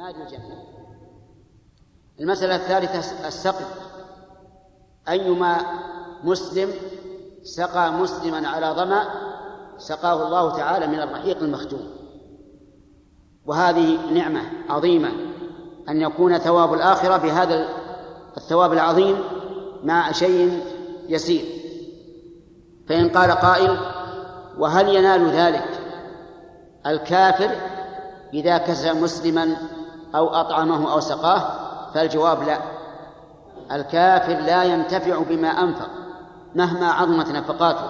اعتماد الجميع المسألة الثالثة السقي. أيما مسلم سقى مسلما على ظمأ سقاه الله تعالى من الرحيق المختوم وهذه نعمة عظيمة أن يكون ثواب الآخرة بهذا الثواب العظيم مع شيء يسير. فإن قال قائل وهل ينال ذلك الكافر إذا كسى مسلما أو أطعمه أو سقاه فالجواب لا. الكافر لا ينتفع بما أنفق مهما عظمت نفقاته.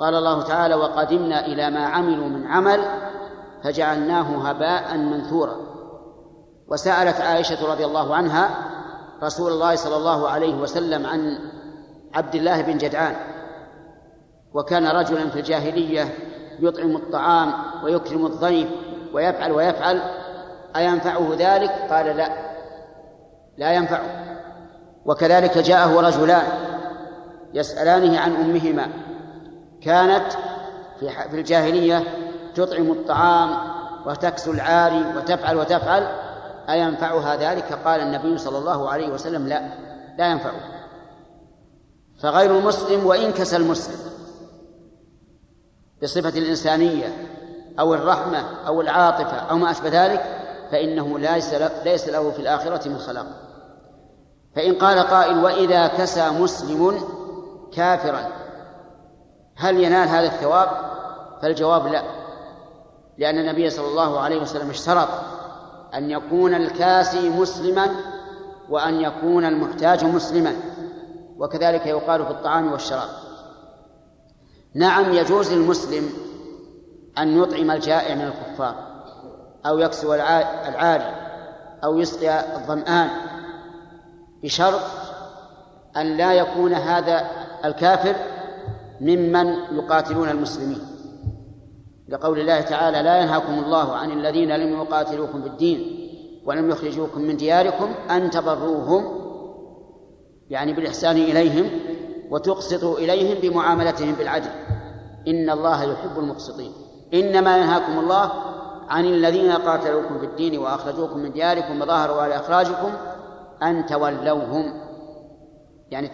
قال الله تعالى وقدمنا إلى ما عملوا من عمل فجعلناه هباء منثورا. وسألت عائشة رضي الله عنها رسول الله صلى الله عليه وسلم عن عبد الله بن جدعان. وكان رجلا في الجاهلية يطعم الطعام ويكرم الضيف ويفعل ويفعل أينفعه ذلك؟ قال لا. لا ينفعه. وكذلك جاءه رجلان يسألانه عن أمهما. كانت في الجاهلية تطعم الطعام وتكسو العاري وتفعل وتفعل أينفعها ذلك؟ قال النبي صلى الله عليه وسلم لا. لا ينفعه. فغير المسلم وإن كسى المسلم. بصفة الإنسانية أو الرحمة أو العاطفة أو ما أشبه ذلك فإنه ليس ليس له في الآخرة من خلاق. فإن قال قائل وإذا كسى مسلم كافرا هل ينال هذا الثواب؟ فالجواب لا. لأن النبي صلى الله عليه وسلم اشترط أن يكون الكاسي مسلما وأن يكون المحتاج مسلما وكذلك يقال في الطعام والشراب. نعم يجوز للمسلم أن يطعم الجائع من الكفار. أو يكسو العاري أو يسقي الظمآن. بشرط أن لا يكون هذا الكافر ممن يقاتلون المسلمين. لقول الله تعالى لا ينهاكم الله عن الذين لم يقاتلوكم في الدين ولم يخرجوكم من دياركم أن تبروهم يعني بالإحسان إليهم وتقسطوا إليهم بمعاملتهم بالعدل. إن الله يحب المقسطين. إنما ينهاكم الله عن الذين قاتلوكم في الدين وأخرجوكم من دياركم وظاهروا على إخراجكم أن تولوهم. يعني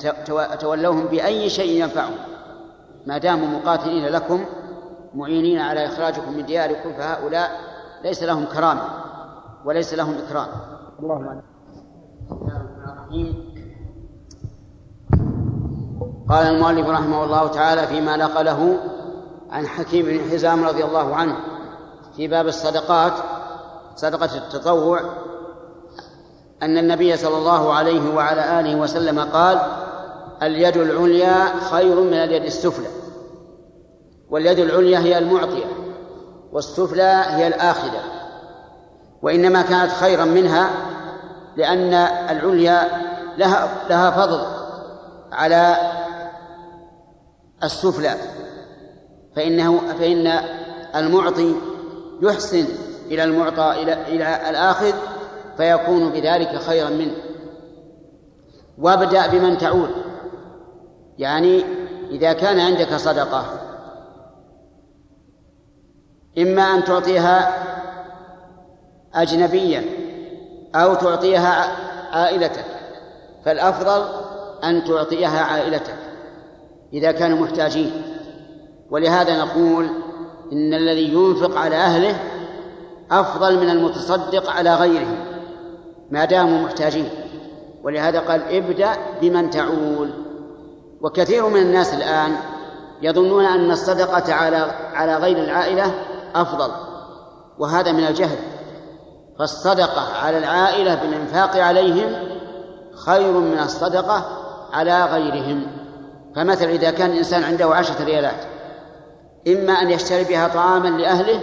تولوهم بأي شيء ينفعهم. ما داموا مقاتلين لكم معينين على إخراجكم من دياركم فهؤلاء ليس لهم كرامة وليس لهم إكرام. اللهم قال المؤلف رحمه الله تعالى فيما نقله عن حكيم بن حزام رضي الله عنه. في باب الصدقات صدقة التطوع أن النبي صلى الله عليه وعلى آله وسلم قال اليد العليا خير من اليد السفلى واليد العليا هي المعطية والسفلى هي الآخذة وإنما كانت خيرا منها لأن العليا لها لها فضل على السفلى فإنه فإن المعطي يحسن إلى المعطى إلى إلى الآخذ فيكون بذلك خيرا منه. وابدأ بمن تعود. يعني إذا كان عندك صدقة إما أن تعطيها أجنبيا أو تعطيها عائلتك فالأفضل أن تعطيها عائلتك إذا كانوا محتاجين. ولهذا نقول إن الذي ينفق على أهله أفضل من المتصدق على غيرهم ما داموا محتاجين. ولهذا قال ابدأ بمن تعول. وكثير من الناس الآن يظنون أن الصدقة على على غير العائلة أفضل وهذا من الجهل. فالصدقة على العائلة بالإنفاق عليهم خير من الصدقة على غيرهم. فمثلا إذا كان الإنسان عنده عشرة ريالات إما أن يشتري بها طعاما لأهله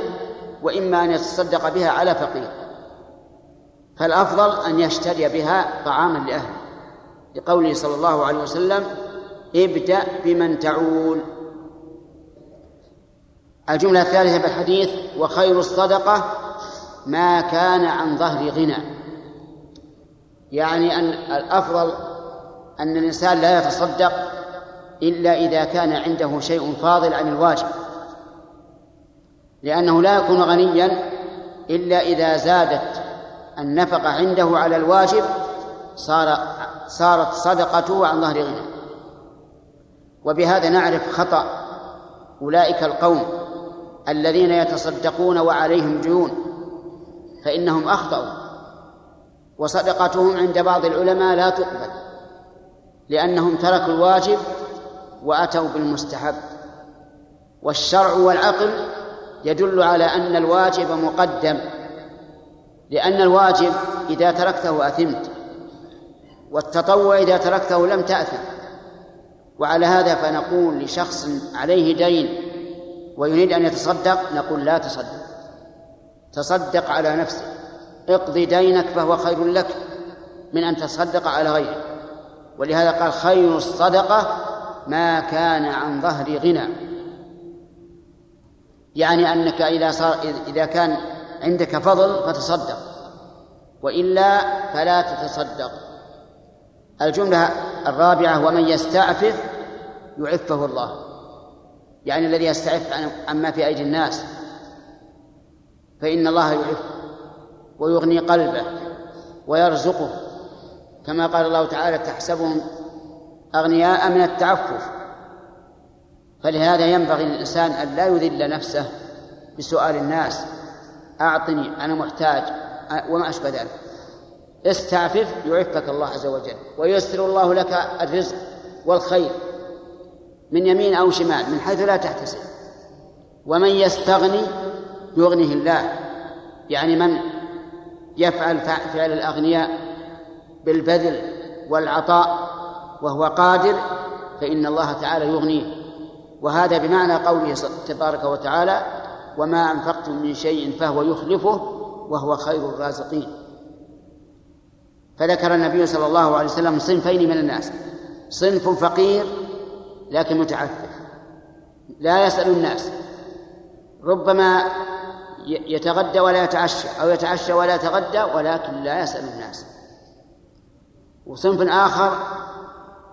وإما أن يتصدق بها على فقير. فالأفضل أن يشتري بها طعاما لأهله. لقوله صلى الله عليه وسلم ابدأ بمن تعول. الجملة الثالثة بالحديث وخير الصدقة ما كان عن ظهر غنى. يعني أن الأفضل أن الإنسان لا يتصدق إلا إذا كان عنده شيء فاضل عن الواجب. لأنه لا يكون غنيا إلا إذا زادت النفقة عنده على الواجب صار صارت صدقته عن ظهر غنى. وبهذا نعرف خطأ أولئك القوم الذين يتصدقون وعليهم ديون فإنهم أخطأوا. وصدقتهم عند بعض العلماء لا تقبل لأنهم تركوا الواجب وأتوا بالمستحب. والشرع والعقل يدل على أن الواجب مقدم لأن الواجب إذا تركته أثمت والتطوع إذا تركته لم تأثم. وعلى هذا فنقول لشخص عليه دين ويريد أن يتصدق نقول لا تصدق. تصدق على نفسك. اقضي دينك فهو خير لك من أن تصدق على غيرك. ولهذا قال خير الصدقة ما كان عن ظهر غنى. يعني أنك إذا صار إذا كان عندك فضل فتصدق وإلا فلا تتصدق. الجملة الرابعة ومن يستعفف يعفه الله. يعني الذي يستعف عما في أيدي الناس. فإن الله يعفه ويغني قلبه ويرزقه. كما قال الله تعالى تحسبهم أغنياء من التعفف. فلهذا ينبغي للإنسان أن لا يذل نفسه بسؤال الناس. أعطني أنا محتاج وما أشبه ذلك. استعفف يعفك الله عز وجل ويسر الله لك الرزق والخير من يمين أو شمال من حيث لا تحتسب. ومن يستغني يغنيه الله. يعني من يفعل فعل الأغنياء بالبذل والعطاء وهو قادر فإن الله تعالى يغنيه. وهذا بمعنى قوله تبارك وتعالى وما أنفقتم من شيء فهو يخلفه وهو خير الرازقين. فذكر النبي صلى الله عليه وسلم صنفين من الناس. صنف فقير لكن متعفف. لا يسأل الناس. ربما يتغدى ولا يتعشى أو يتعشى ولا يتغدى ولكن لا يسأل الناس. وصنف آخر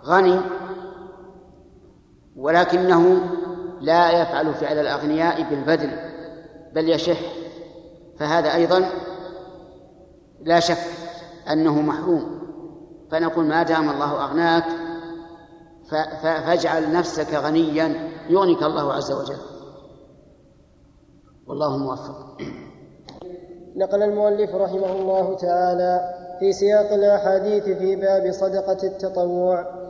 غني ولكنه لا يفعل فعل الأغنياء بالبذل بل يشح. فهذا أيضا لا شك أنه محروم. فنقول ما دام الله أغناك فاجعل نفسك غنيا يغنيك الله عز وجل. والله موفق. نقل المؤلف رحمه الله تعالى في سياق الأحاديث في باب صدقة التطوع.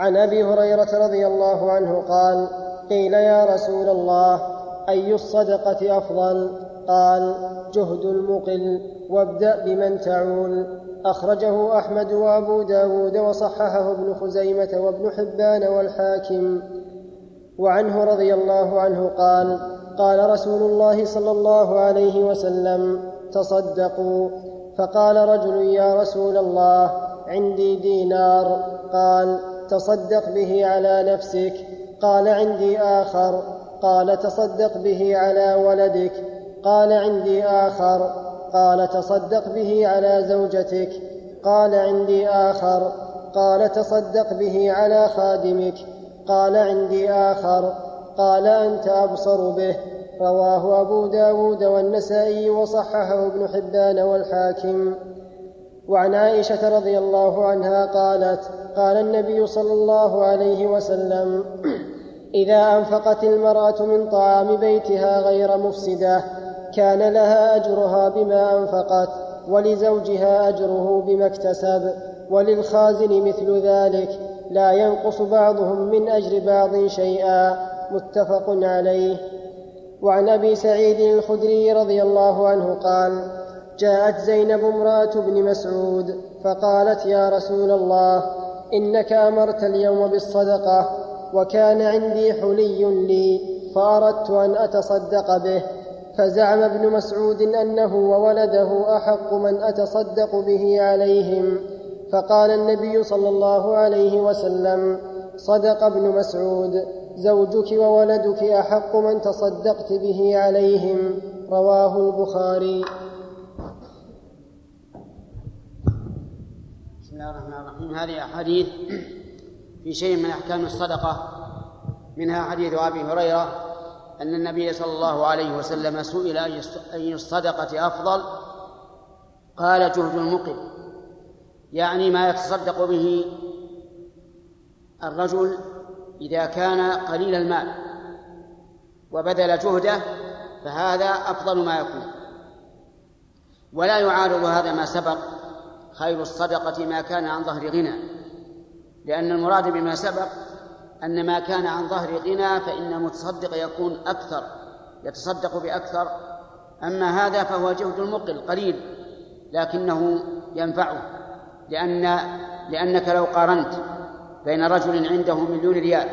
عن أبي هريرة رضي الله عنه قال قيل يا رسول الله أي الصدقة أفضل؟ قال جهد المقل وابدأ بمن تعول. أخرجه أحمد وأبو داود وصححه ابن خزيمة وابن حبان والحاكم. وعنه رضي الله عنه قال قال رسول الله صلى الله عليه وسلم تصدقوا. فقال رجل يا رسول الله عندي دينار. قال تصدق به على نفسك. قال عندي آخر. قال تصدق به على ولدك. قال عندي آخر. قال تصدق به على زوجتك. قال عندي آخر. قال تصدق به على خادمك. قال عندي آخر. قال أنت أبصر به. رواه أبو داود والنسائي وصححه ابن حبان والحاكم. وعن عائشة رضي الله عنها قالت قال النبي صلى الله عليه وسلم إذا أنفقت المرأة من طعام بيتها غير مفسدة كان لها أجرها بما أنفقت ولزوجها أجره بما اكتسب وللخازن مثل ذلك لا ينقص بعضهم من أجر بعض شيئا. متفق عليه. وعن أبي سعيد الخدري رضي الله عنه قال جاءت زينب امرأة بن مسعود فقالت يا رسول الله إنك أمرت اليوم بالصدقة وكان عندي حلي لي فأردت أن أتصدق به. فزعم ابن مسعود أنه وولده أحق من أتصدق به عليهم. فقال النبي صلى الله عليه وسلم صدق ابن مسعود زوجك وولدك أحق من تصدقت به عليهم. رواه البخاري. الله الرحمن الرحيم. هذه أحاديث في شيء من أحكام الصدقة منها حديث أبي هريرة أن النبي صلى الله عليه وسلم سئل أي الصدقة أفضل؟ قال جهد المقل يعني ما يتصدق به الرجل إذا كان قليل المال وبذل جهده فهذا أفضل ما يكون. ولا يعارض هذا ما سبق خير الصدقة ما كان عن ظهر غنى. لأن المراد بما سبق أن ما كان عن ظهر غنى فإن المتصدق يكون أكثر يتصدق بأكثر. أما هذا فهو جهد المقل قليل لكنه ينفعه لأن لأنك لو قارنت بين رجل عنده مليون ريال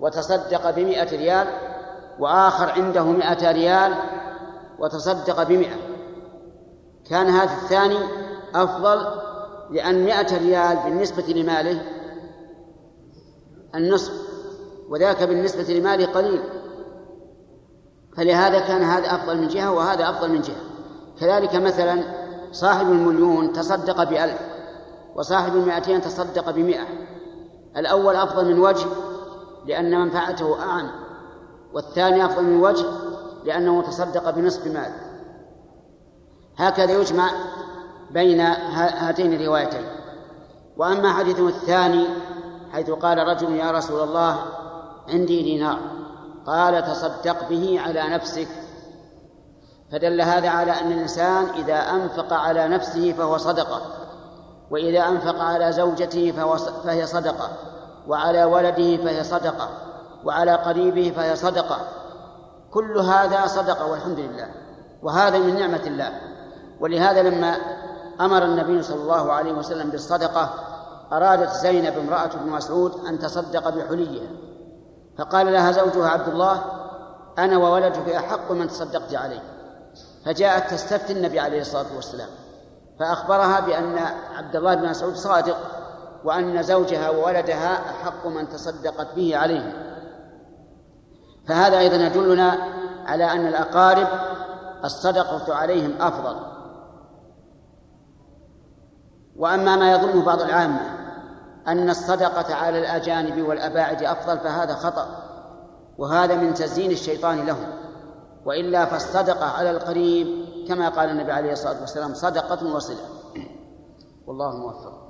وتصدق بمئة ريال وآخر عنده مئة ريال وتصدق بمئة. كان هذا الثاني أفضل لأن مئة ريال بالنسبة لماله النصف وذاك بالنسبة لماله قليل. فلهذا كان هذا أفضل من جهة وهذا أفضل من جهة. كذلك مثلا صاحب المليون تصدق بألف وصاحب المائتين تصدق بمئة. الأول أفضل من وجه لأن منفعته أعم والثاني أفضل من وجه لأنه تصدق بنصف مال هكذا يجمع بين هاتين الروايتين. وأما حديثه الثاني حيث قال رجل يا رسول الله عندي دينار. قال تصدق به على نفسك. فدل هذا على أن الإنسان إذا أنفق على نفسه فهو صدقة وإذا أنفق على زوجته فهو فهي صدقة وعلى ولده فهي صدقة وعلى قريبه فهي صدقة. كل هذا صدقة والحمد لله وهذا من نعمة الله. ولهذا لما أمر النبي صلى الله عليه وسلم بالصدقة أرادت زينب امرأة بن مسعود أن تصدق بحليها. فقال لها زوجها عبد الله أنا وولدك أحق من تصدقت عليه. فجاءت تستفتي النبي عليه الصلاة والسلام فأخبرها بأن عبد الله بن مسعود صادق وأن زوجها وولدها أحق من تصدقت به عليه. فهذا أيضا يدلنا على أن الأقارب الصدقة عليهم أفضل. وأما ما يظنه بعض العامة أن الصدقة على الأجانب والأباعد أفضل فهذا خطأ وهذا من تزيين الشيطان لهم. وإلا فالصدقة على القريب كما قال النبي عليه الصلاة والسلام صدقة وصلة. والله موفق.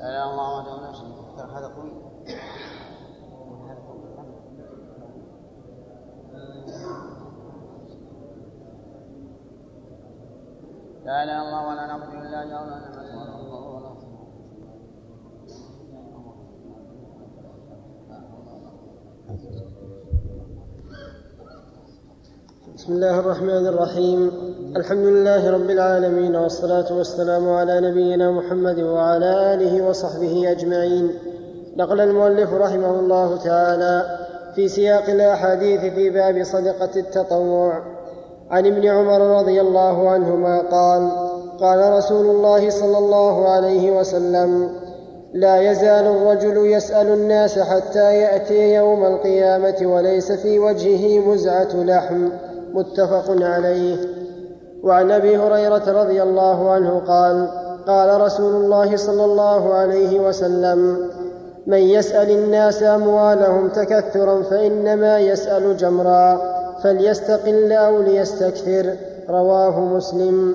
لا لا الله وحده لا شريك له هذا طويل لا اله الا الله ولا نعبد إلا الله ولا نعبد الله ولا بسم الله الرحمن الرحيم. الحمد لله رب العالمين والصلاة والسلام على نبينا محمد وعلى آله وصحبه أجمعين. نقل المؤلف رحمه الله تعالى في سياق الأحاديث في باب صدقة التطوع. عن ابن عمر رضي الله عنهما قال قال رسول الله صلى الله عليه وسلم لا يزال الرجل يسأل الناس حتى يأتي يوم القيامة وليس في وجهه مزعة لحم. متفق عليه. وعن أبي هريرة رضي الله عنه قال قال رسول الله صلى الله عليه وسلم من يسأل الناس أموالهم تكثرا فإنما يسأل جمرا فليستقل أو ليستكثر. رواه مسلم.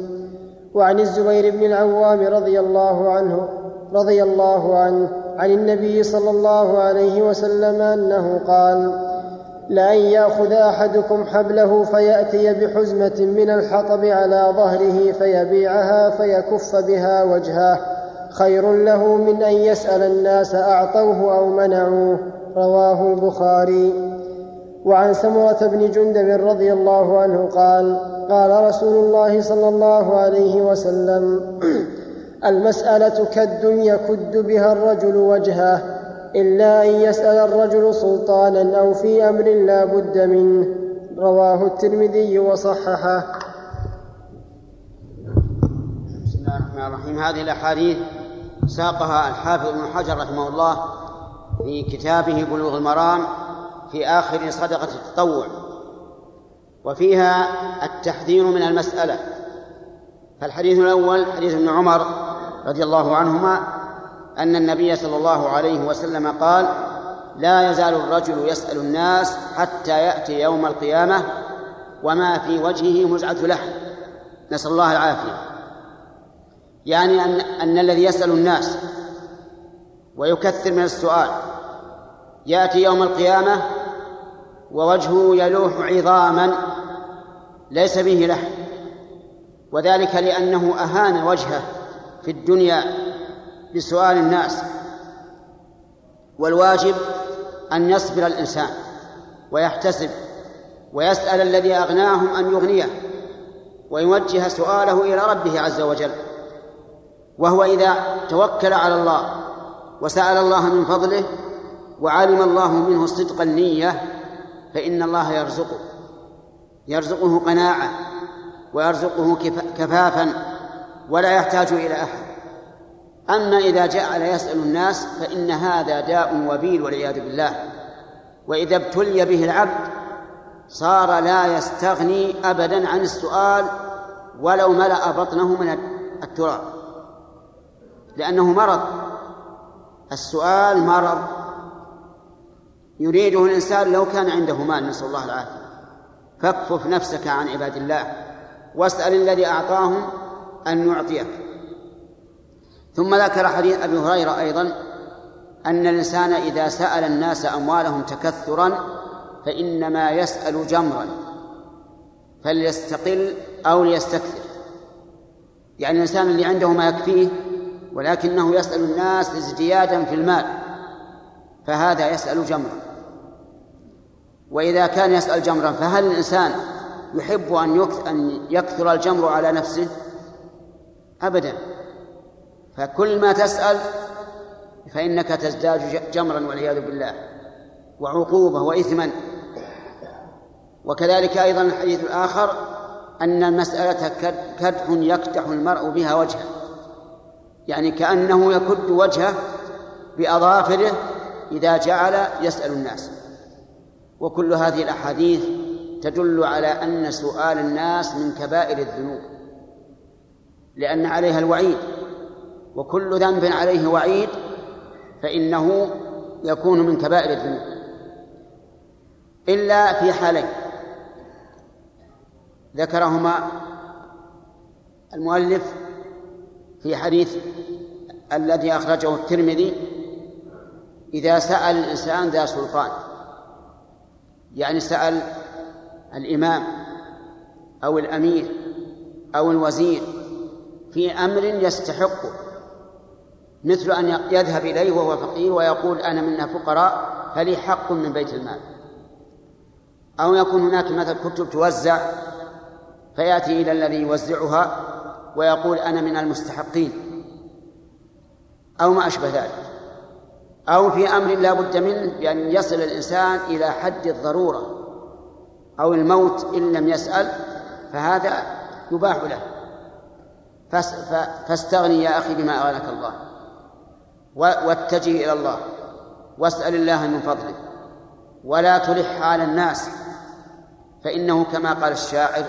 وعن الزبير بن العوام رضي الله عنه رضي الله عنه عن النبي صلى الله عليه وسلم أنه قال لأن يأخذ أحدكم حبله فيأتي بحزمة من الحطب على ظهره فيبيعها فيكف بها وجهه. خير له من أن يسأل الناس أعطوه أو منعوه. رواه البخاري. وعن سمرة بن جندب رضي الله عنه قال قال رسول الله صلى الله عليه وسلم المسألة كد يكد بها الرجل وجهه. إلا أن يسأل الرجل سلطانا أو في أمر لا بد منه. رواه الترمذي وصححه. بسم الله الرحمن الرحيم. هذه الأحاديث ساقها الحافظ ابن حجر رحمه الله في كتابه بلوغ المرام في آخر صدقة التطوع. وفيها التحذير من المسألة. فالحديث الأول حديث ابن عمر رضي الله عنهما أن النبي صلى الله عليه وسلم قال لا يزال الرجل يسأل الناس حتى يأتي يوم القيامة وما في وجهه مزعة لحم نسأل الله العافية. يعني أن, أن الذي يسأل الناس ويكثر من السؤال يأتي يوم القيامة ووجهه يلوح عظاما ليس به لحم وذلك لأنه أهان وجهه في الدنيا بسؤال الناس والواجب أن يصبر الإنسان ويحتسب ويسأل الذي أغناهم أن يغنيه ويوجه سؤاله إلى ربه عز وجل وهو إذا توكل على الله وسأل الله من فضله وعلم الله منه صدق النية فإن الله يرزقه يرزقه قناعة ويرزقه كفافا ولا يحتاج إلى أحد. أما إذا جعل يسأل الناس فإن هذا داء وبيل والعياذ بالله. وإذا ابتلي به العبد صار لا يستغني أبدا عن السؤال ولو ملأ بطنه من التراب. لأنه مرض. السؤال مرض. يريده الإنسان لو كان عنده مال نسأل الله العافية. فاكفف نفسك عن عباد الله. واسأل الذي أعطاهم أن يعطيك. ثم ذكر حديث أبي هريرة أيضا أن الإنسان إذا سأل الناس أموالهم تكثرا فإنما يسأل جمرا فليستقل أو ليستكثر. يعني الإنسان اللي عنده ما يكفيه ولكنه يسأل الناس ازديادا في المال فهذا يسأل جمرا. وإذا كان يسأل جمرا فهل الإنسان يحب أن يكثر الجمر على نفسه؟ أبدا. فكل ما تسأل فإنك تزداد جمرا والعياذ بالله وعقوبة وإثما. وكذلك أيضا الحديث الآخر أن المسألة كدح يكدح المرء بها وجهه. يعني كأنه يكد وجهه بأظافره إذا جعل يسأل الناس. وكل هذه الأحاديث تدل على أن سؤال الناس من كبائر الذنوب لأن عليها الوعيد. وكل ذنب عليه وعيد فإنه يكون من كبائر الذنوب. إلا في حالين. ذكرهما المؤلف في حديث الذي أخرجه الترمذي إذا سأل الإنسان ذا سلطان. يعني سأل الإمام أو الأمير أو الوزير في أمر يستحقه. مثل أن يذهب إليه وهو فقير ويقول أنا منا فقراء فلي حق من بيت المال. أو يكون هناك مثل كتب توزع فيأتي إلى الذي يوزعها ويقول أنا من المستحقين. أو ما أشبه ذلك. أو في أمر لا بد منه بأن يصل الإنسان إلى حد الضرورة. أو الموت إن لم يسأل فهذا يباح له. فاستغني يا أخي بما أغناك الله. واتجه إلى الله. واسأل الله من فضله. ولا تلح على الناس. فإنه كما قال الشاعر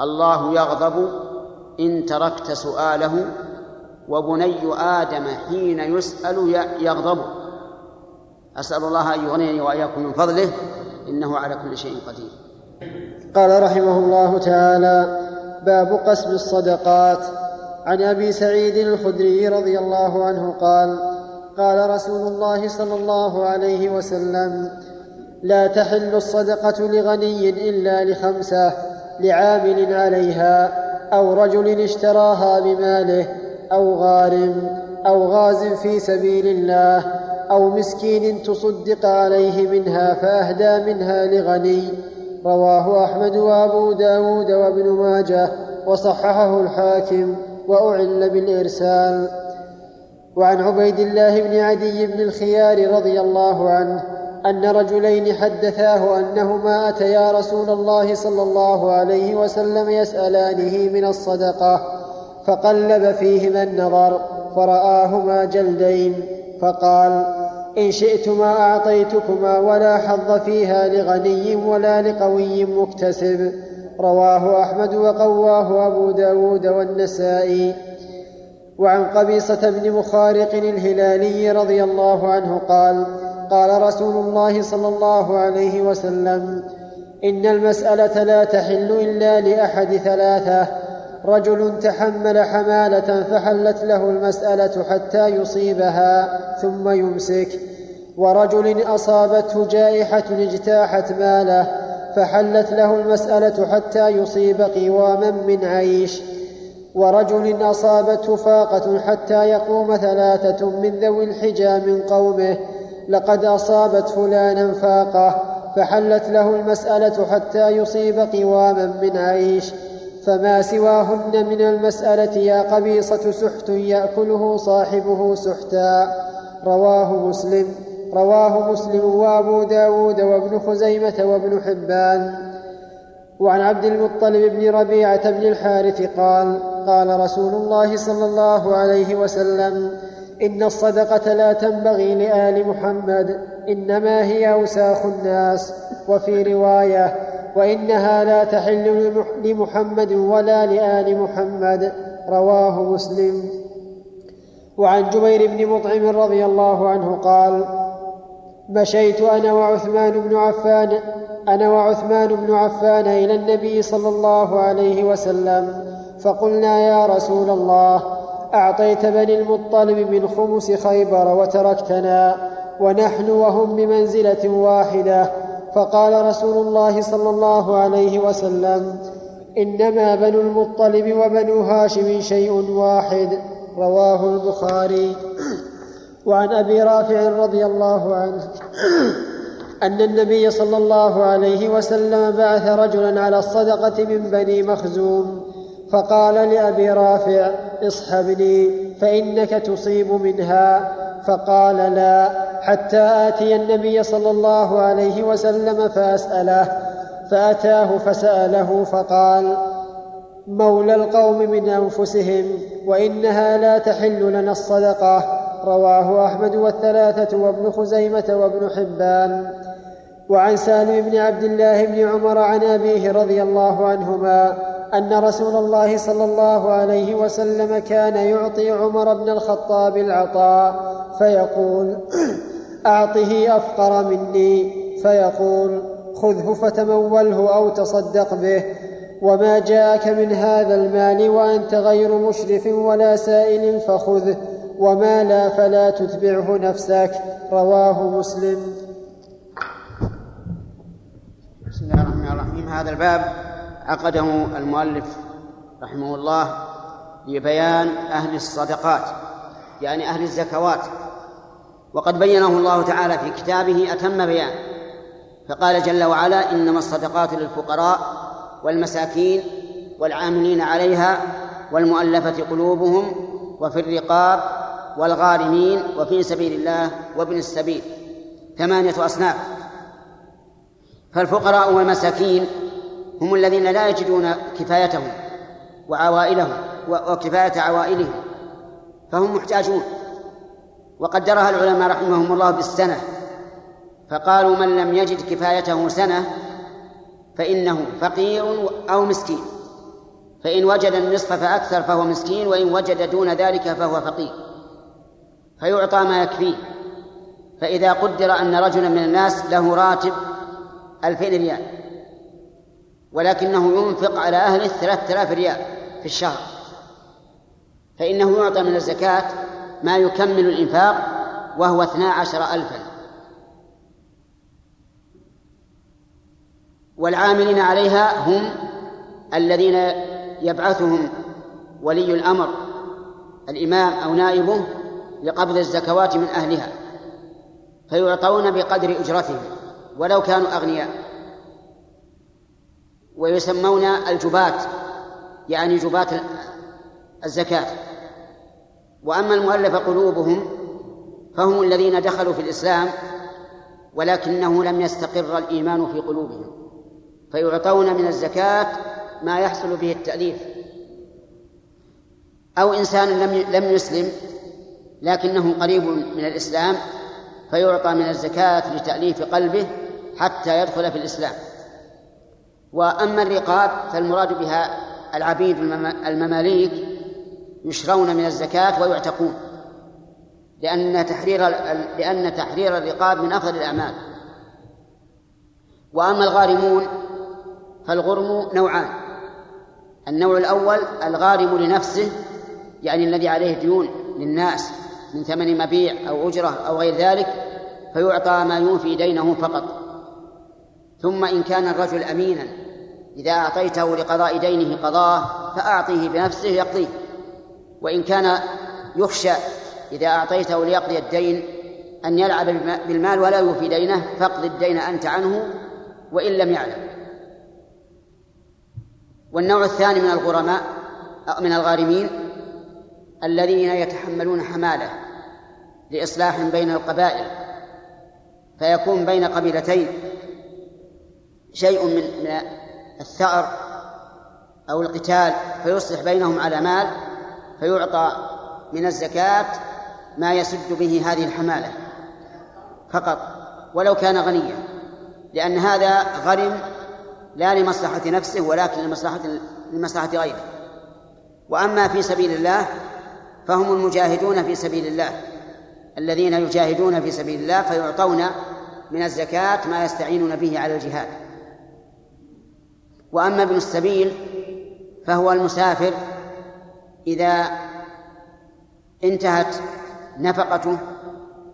الله يغضب إن تركت سؤاله وبني آدم حين يسأل يغضب. أسأل الله أن يغنيني وإياكم من فضله إنه على كل شيء قدير. قال رحمه الله تعالى باب قسم الصدقات. عن أبي سعيد الخدري رضي الله عنه قال قال رسول الله صلى الله عليه وسلم لا تحل الصدقة لغني إلا لخمسة لعامل عليها أو رجل اشتراها بماله أو غارم أو غاز في سبيل الله أو مسكين تصدق عليه منها فأهدى منها لغني رواه أحمد وأبو داود وابن ماجه وصححه الحاكم. واعل بالإرسال. وعن عبيد الله بن عدي بن الخيار رضي الله عنه أن رجلين حدثاه أنهما أتيا رسول الله صلى الله عليه وسلم يسألانه من الصدقة فقلب فيهما النظر فرآهما جلدين فقال إن شئتما أعطيتكما ولا حظ فيها لغني ولا لقوي مكتسب. رواه أحمد وقواه أبو داود والنسائي. وعن قبيصة بن مخارق الهلالي رضي الله عنه قال قال رسول الله صلى الله عليه وسلم إن المسألة لا تحل إلا لأحد ثلاثة. رجل تحمل حمالة فحلت له المسألة حتى يصيبها ثم يمسك. ورجل أصابته جائحة اجتاحت ماله فحلت له المسألة حتى يصيب قواما من عيش. ورجل أصابته فاقة حتى يقوم ثلاثة من ذوي الحجى من قومه. لقد أصابت فلانا فاقة فحلت له المسألة حتى يصيب قواما من عيش. فما سواهن من المسألة يا قبيصة سحت يأكله صاحبه سحتا. رواه مسلم. رواه مسلم وأبو داود وابن خزيمة وابن حبان. وعن عبد المطلب بن ربيعة بن الحارث قال قال رسول الله صلى الله عليه وسلم إن الصدقة لا تنبغي لآل محمد إنما هي أوساخ الناس. وفي رواية وإنها لا تحل لمحمد ولا لآل محمد. رواه مسلم. وعن جبير بن مطعم رضي الله عنه قال مشيت أنا وعثمان بن عفان أنا وعثمان بن عفان إلى النبي صلى الله عليه وسلم فقلنا يا رسول الله أعطيت بني المطلب من خمس خيبر وتركتنا ونحن وهم بمنزلة واحدة فقال رسول الله صلى الله عليه وسلم إنما بنو المطلب وبنو هاشم شيء واحد رواه البخاري. وعن أبي رافع رضي الله عنه أن النبي صلى الله عليه وسلم بعث رجلا على الصدقة من بني مخزوم فقال لأبي رافع اصحبني فإنك تصيب منها. فقال لا حتى آتي النبي صلى الله عليه وسلم فأسأله. فأتاه فسأله فقال مولى القوم من أنفسهم وإنها لا تحل لنا الصدقة. رواه أحمد والثلاثة وابن خزيمة وابن حبان. وعن سالم بن عبد الله بن عمر عن أبيه رضي الله عنهما أن رسول الله صلى الله عليه وسلم كان يعطي عمر بن الخطاب العطاء فيقول أعطه أفقر مني. فيقول خذه فتموله أو تصدق به. وما جاءك من هذا المال وأنت غير مشرف ولا سائل فخذه. وما لا فلا تتبعه نفسك. رواه مسلم. بسم الله الرحمن الرحيم. هذا الباب عقده المؤلف رحمه الله لبيان أهل الصدقات يعني أهل الزكوات. وقد بينه الله تعالى في كتابه أتم بيان فقال جل وعلا إنما الصدقات للفقراء والمساكين والعاملين عليها والمؤلفة قلوبهم وفي الرقاب والغارمين وفي سبيل الله وابن السبيل. ثمانية أصناف. فالفقراء والمساكين هم الذين لا يجدون كفايتهم وعوائلهم وكفاية عوائلهم فهم محتاجون. وقدرها العلماء رحمهم الله بالسنة فقالوا من لم يجد كفايته سنة فإنه فقير أو مسكين. فإن وجد النصف فأكثر فهو مسكين وإن وجد دون ذلك فهو فقير. فيعطى ما يكفيه. فإذا قدر أن رجلا من الناس له راتب ألفين ريال ولكنه ينفق على أهله ثلاثة آلاف ريال في الشهر فإنه يعطى من الزكاة ما يكمل الإنفاق وهو اثنا عشر ألفا. والعاملين عليها هم الذين يبعثهم ولي الأمر الإمام أو نائبه لقبض الزكوات من أهلها فيعطون بقدر أجرتهم ولو كانوا أغنياء. ويسمون الجبات يعني جبات الزكاة. وأما المؤلف قلوبهم فهم الذين دخلوا في الإسلام ولكنه لم يستقر الإيمان في قلوبهم فيعطون من الزكاة ما يحصل به التأليف. أو إنسان لم لم يسلم لكنه قريب من الإسلام فيعطى من الزكاة لتأليف قلبه حتى يدخل في الإسلام. وأما الرقاب فالمراد بها العبيد المماليك يشرون من الزكاة ويعتقون لأن تحرير لأن تحرير الرقاب من أفضل الأعمال. وأما الغارمون فالغرم نوعان. النوع الأول الغارم لنفسه يعني الذي عليه ديون للناس. من ثمن مبيع أو أجرة أو غير ذلك فيعطى ما يوفي دينه فقط. ثم إن كان الرجل أمينا إذا أعطيته لقضاء دينه قضاه فأعطيه بنفسه يقضيه. وإن كان يخشى إذا أعطيته ليقضي الدين أن يلعب بالمال ولا يوفي دينه فاقض الدين أنت عنه وإن لم يعلم. والنوع الثاني من الغرماء من الغارمين الذين يتحملون حماله لإصلاح بين القبائل فيكون بين قبيلتين شيء من الثأر أو القتال فيصلح بينهم على مال فيعطى من الزكاة ما يسد به هذه الحمالة فقط ولو كان غنيا لأن هذا غرم لا لمصلحة نفسه ولكن لمصلحة لمصلحة غيره. وأما في سبيل الله فهم المجاهدون في سبيل الله. الذين يجاهدون في سبيل الله فيعطون من الزكاة ما يستعينون به على الجهاد. وأما ابن السبيل فهو المسافر إذا انتهت نفقته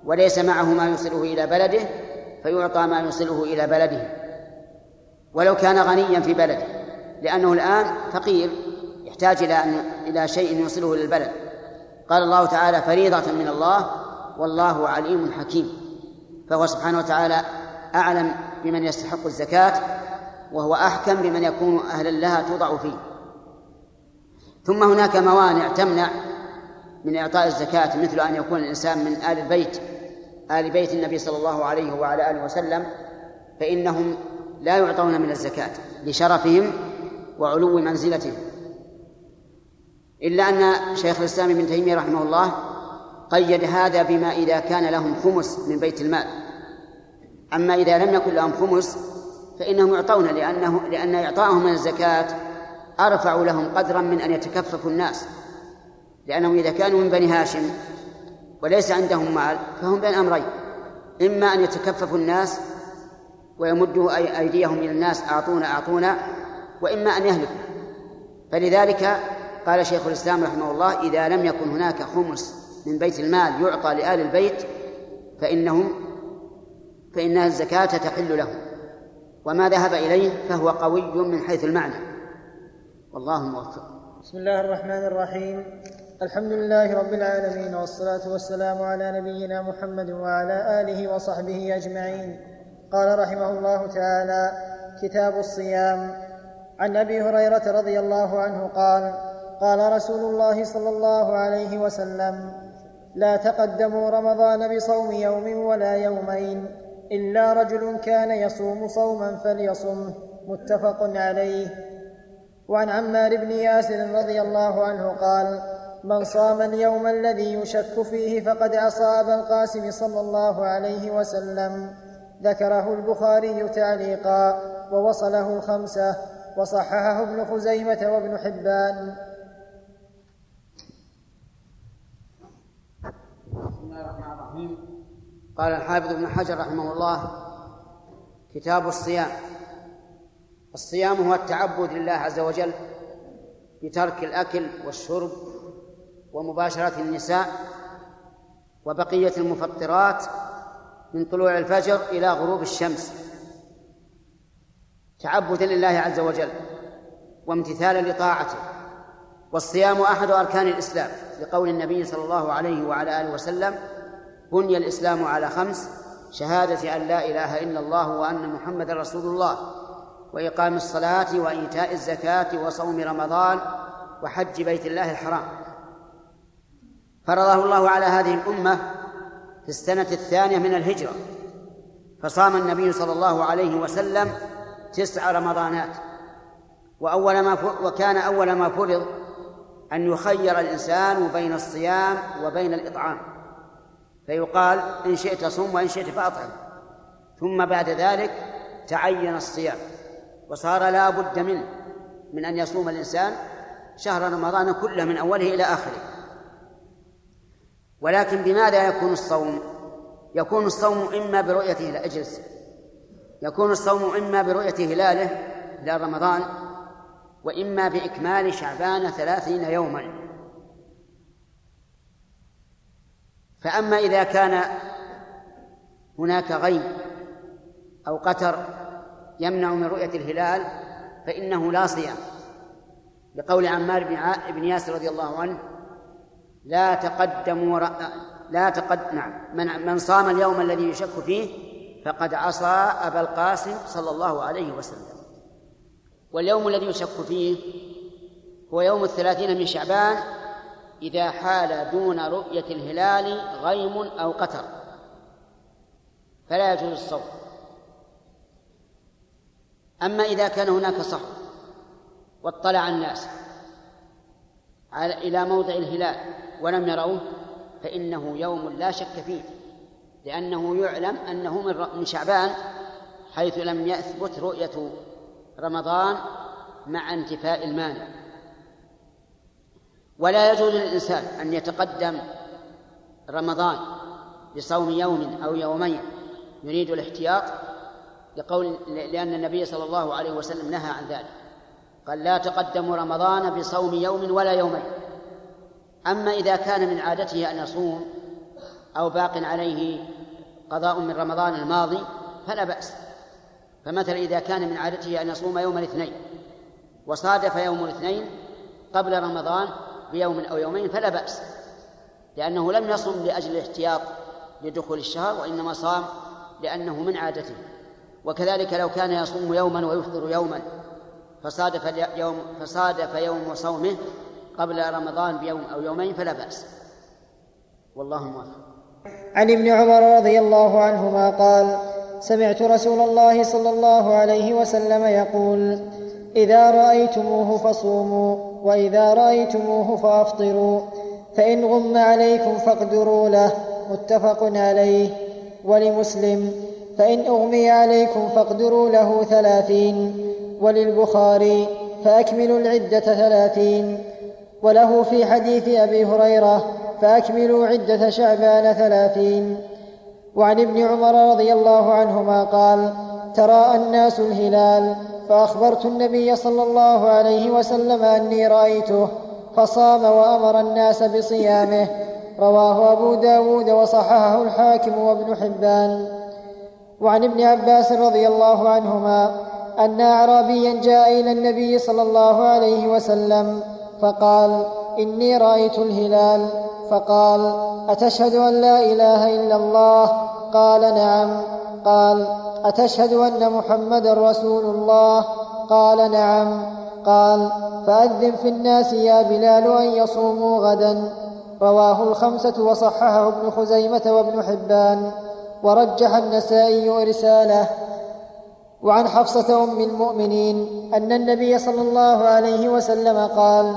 وليس معه ما يوصله إلى بلده فيعطى ما يوصله إلى بلده. ولو كان غنيا في بلده لأنه الآن فقير يحتاج إلى إلى شيء يوصله للبلد قال الله تعالى فريضة من الله والله عليم حكيم. فهو سبحانه وتعالى أعلم بمن يستحق الزكاة وهو أحكم بمن يكون أهلا لها توضع فيه. ثم هناك موانع تمنع من إعطاء الزكاة مثل أن يكون الإنسان من آل البيت آل بيت النبي صلى الله عليه وعلى آله وسلم فإنهم لا يعطون من الزكاة لشرفهم وعلو منزلتهم. إلا أن شيخ الإسلام ابن تيمية رحمه الله قيد هذا بما إذا كان لهم خمس من بيت المال. أما إذا لم يكن لهم خمس فإنهم يعطون لأنه لأن إعطاءهم من الزكاة أرفع لهم قدرا من أن يتكففوا الناس. لأنهم إذا كانوا من بني هاشم وليس عندهم مال فهم بين أمرين. إما أن يتكففوا الناس ويمدوا أيديهم إلى الناس أعطونا أعطونا وإما أن يهلكوا. فلذلك قال شيخ الإسلام رحمه الله إذا لم يكن هناك خمس من بيت المال يعطى لآل البيت فإنهم فإن الزكاة تحل لهم. وما ذهب إليه فهو قوي من حيث المعنى. والله موفق. بسم الله الرحمن الرحيم. الحمد لله رب العالمين والصلاة والسلام على نبينا محمد وعلى آله وصحبه أجمعين. قال رحمه الله تعالى كتاب الصيام. عن أبي هريرة رضي الله عنه قال قال رسول الله صلى الله عليه وسلم لا تقدموا رمضان بصوم يوم ولا يومين إلا رجل كان يصوم صوما فليصمه متفق عليه. وعن عمار بن ياسر رضي الله عنه قال من صام اليوم الذي يشك فيه فقد عصى ابا القاسم صلى الله عليه وسلم. ذكره البخاري تعليقا ووصله الخمسة وصححه ابن خزيمة وابن حبان. قال الحافظ ابن حجر رحمه الله كتاب الصيام. الصيام هو التعبد لله عز وجل بترك الأكل والشرب ومباشرة النساء وبقية المفطرات من طلوع الفجر إلى غروب الشمس. تعبدا لله عز وجل وامتثالا لطاعته. والصيام أحد أركان الإسلام لقول النبي صلى الله عليه وعلى آله وسلم بني الإسلام على خمس شهادة أن لا إله إلا الله وأن محمد رسول الله وإقام الصلاة وإيتاء الزكاة وصوم رمضان وحج بيت الله الحرام. فرضه الله على هذه الأمة في السنة الثانية من الهجرة فصام النبي صلى الله عليه وسلم تسع رمضانات. وأول ما وكان أول ما فرض أن يخير الإنسان بين الصيام وبين الإطعام. فيقال إن شئت صم وإن شئت فأطعم. ثم بعد ذلك تعين الصيام وصار لا بد منه من أن يصوم الإنسان شهر رمضان كله من أوله إلى آخره. ولكن بماذا يكون الصوم؟ يكون الصوم إما برؤية هلال اجلس يكون الصوم إما برؤية هلاله هلال رمضان وإما بإكمال شعبان ثلاثين يوما. فأما إذا كان هناك غيم أو قتر يمنع من رؤية الهلال فإنه لا صيام. لقول عمار بن ياسر رضي الله عنه لا تقدموا لا تقد نعم من من صام اليوم الذي يشك فيه فقد عصى أبا القاسم صلى الله عليه وسلم. واليوم الذي يشك فيه هو يوم الثلاثين من شعبان إذا حال دون رؤية الهلال غيم أو قتر. فلا يجوز الصوم. أما إذا كان هناك صحو واطلع الناس إلى موضع الهلال ولم يروه فإنه يوم لا شك فيه لأنه يعلم أنه من شعبان حيث لم يثبت رؤية رمضان مع انتفاء المانع. ولا يجوز للإنسان أن يتقدم رمضان بصوم يوم أو يومين يريد الاحتياط لقول لأن النبي صلى الله عليه وسلم نهى عن ذلك. قال لا تقدموا رمضان بصوم يوم ولا يومين. أما إذا كان من عادته أن يصوم أو باق عليه قضاء من رمضان الماضي فلا بأس. فمثلا إذا كان من عادته أن يصوم يوم الاثنين وصادف يوم الاثنين قبل رمضان بيوم أو يومين فلا بأس لأنه لم يصم لأجل الاحتياط لدخول الشهر وإنما صام لأنه من عادته. وكذلك لو كان يصوم يوما ويفطر يوما فصادف يوم فصادف يوم صومه قبل رمضان بيوم أو يومين فلا بأس. والله موفق عن ابن عمر رضي الله عنهما قال سمعت رسول الله صلى الله عليه وسلم يقول إذا رأيتموه فصوموا وإذا رأيتموه فأفطروا فإن غم عليكم فاقدروا له متفق عليه. ولمسلم فإن أغمي عليكم فاقدروا له ثلاثين. وللبخاري فأكملوا العدة ثلاثين. وله في حديث أبي هريرة فأكملوا عدة شعبان ثلاثين. وعن ابن عمر رضي الله عنهما قال تراءى الناس الهلال فأخبرت النبي صلى الله عليه وسلم أني رأيته فصام وأمر الناس بصيامه. رواه أبو داود وصححه الحاكم وابن حبان. وعن ابن عباس رضي الله عنهما أن اعرابيا جاء إلى النبي صلى الله عليه وسلم فقال إني رأيت الهلال. فقال أتشهد أن لا إله إلا الله؟ قال نعم. قال أتشهد أن محمدا رسول الله؟ قال نعم. قال فأذن في الناس يا بلال أن يصوموا غدا. رواه الخمسة وصححه ابن خزيمة وابن حبان. ورجح النسائي ارساله وعن حفصة أم المؤمنين أن النبي صلى الله عليه وسلم قال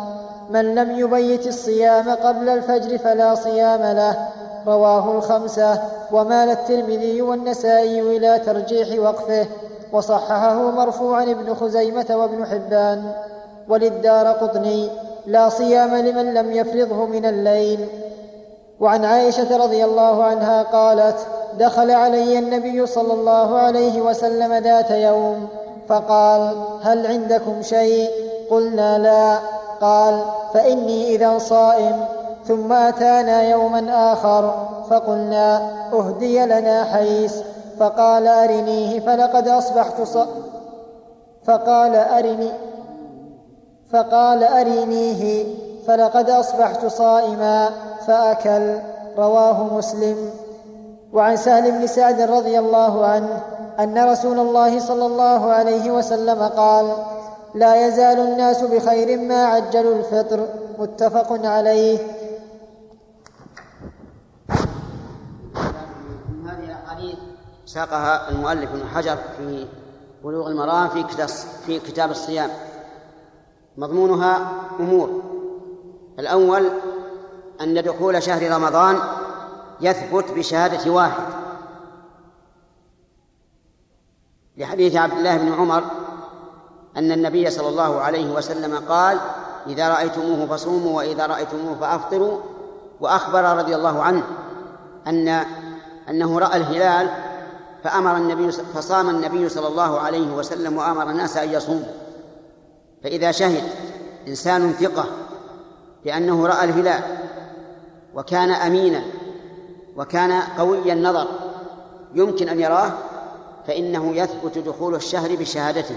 من لم يبيت الصيام قبل الفجر فلا صيام له. رواه الخمسة. ومال الترمذي والنسائي إلى ترجيح وقفه. وصححه مرفوعا ابن خزيمة وابن حبان. وللدار قطني لا صيام لمن لم يفرضه من الليل. وعن عائشة رضي الله عنها قالت دخل علي النبي صلى الله عليه وسلم ذات يوم فقال هل عندكم شيء؟ قلنا لا. قال فإني إذا صائم ثم أتانا يوما آخر فقلنا أهدي لنا حيس. فقال أرنيه فلقد أصبحت ص... فقال أرني فقال أرنيه فلقد أصبحت صائما فأكل. رواه مسلم. وعن سهل بن سعد رضي الله عنه أن رسول الله صلى الله عليه وسلم قال لا يزال الناس بخير ما عجلوا الفطر متفق عليه. هذه الأحاديث ساقها المؤلف ابن حجر في بلوغ المرام في في كتاب الصيام. مضمونها أمور. الأول أن دخول شهر رمضان يثبت بشهادة واحد. لحديث عبد الله بن عمر أن النبي صلى الله عليه وسلم قال إذا رأيتموه فصوموا وإذا رأيتموه فأفطروا. وأخبر رضي الله عنه أن أنه رأى الهلال فأمر النبي فصام النبي صلى الله عليه وسلم وأمر الناس أن يصوموا. فإذا شهد إنسان ثقة بأنه رأى الهلال وكان أمينا وكان قوي النظر يمكن أن يراه فإنه يثبت دخول الشهر بشهادته.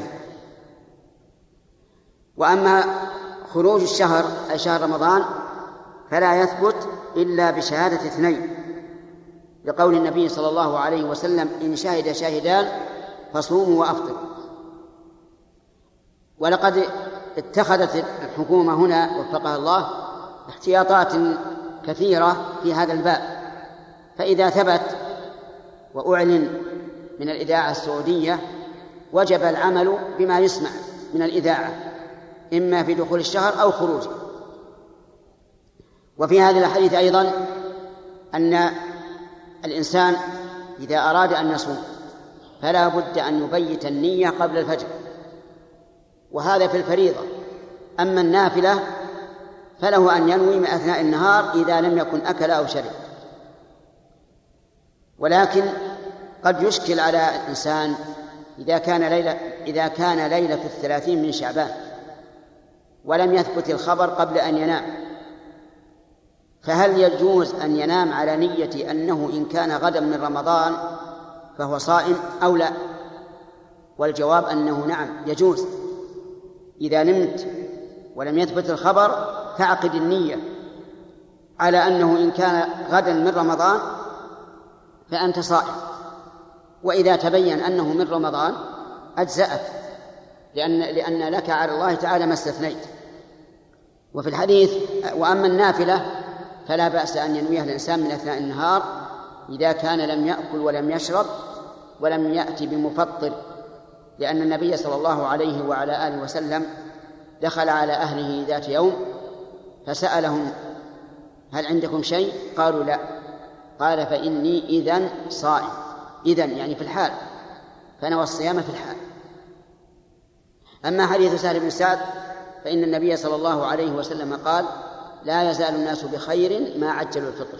وأما خروج الشهر أي شهر رمضان فلا يثبت إلا بشهادة اثنين لقول النبي صلى الله عليه وسلم إن شهد شاهدان فصوموا وأفطروا ولقد اتخذت الحكومة هنا وفقها الله احتياطات كثيرة في هذا الباب فإذا ثبت وأعلن من الإذاعة السعودية وجب العمل بما يسمع من الإذاعة. إما في دخول الشهر أو خروجه. وفي هذه الحديث أيضا أن الإنسان إذا أراد أن يصوم فلا بد أن يبيت النية قبل الفجر. وهذا في الفريضة. أما النافلة فله أن ينوي من أثناء النهار إذا لم يكن أكل أو شرب. ولكن قد يشكل على الإنسان إذا كان ليلة إذا كان ليلة الثلاثين من شعبان ولم يثبت الخبر قبل أن ينام. فهل يجوز أن ينام على نية أنه إن كان غدا من رمضان فهو صائم أو لا؟ والجواب أنه نعم يجوز. إذا نمت ولم يثبت الخبر تعقد النية على أنه إن كان غدا من رمضان فأنت صائم. وإذا تبين أنه من رمضان أجزأك. لأن لأن لك على الله تعالى ما استثنيت. وفي الحديث وأما النافلة فلا بأس أن ينويها الإنسان من أثناء النهار إذا كان لم يأكل ولم يشرب ولم يأتي بمفطر لأن النبي صلى الله عليه وعلى آله وسلم دخل على أهله ذات يوم فسألهم هل عندكم شيء؟ قالوا لا. قال فإني إذا صائم. إذا يعني في الحال فنوى الصيام في الحال. أما حديث سهل بن سعد فإن النبي صلى الله عليه وسلم قال لا يزال الناس بخير ما عجلوا الفطر.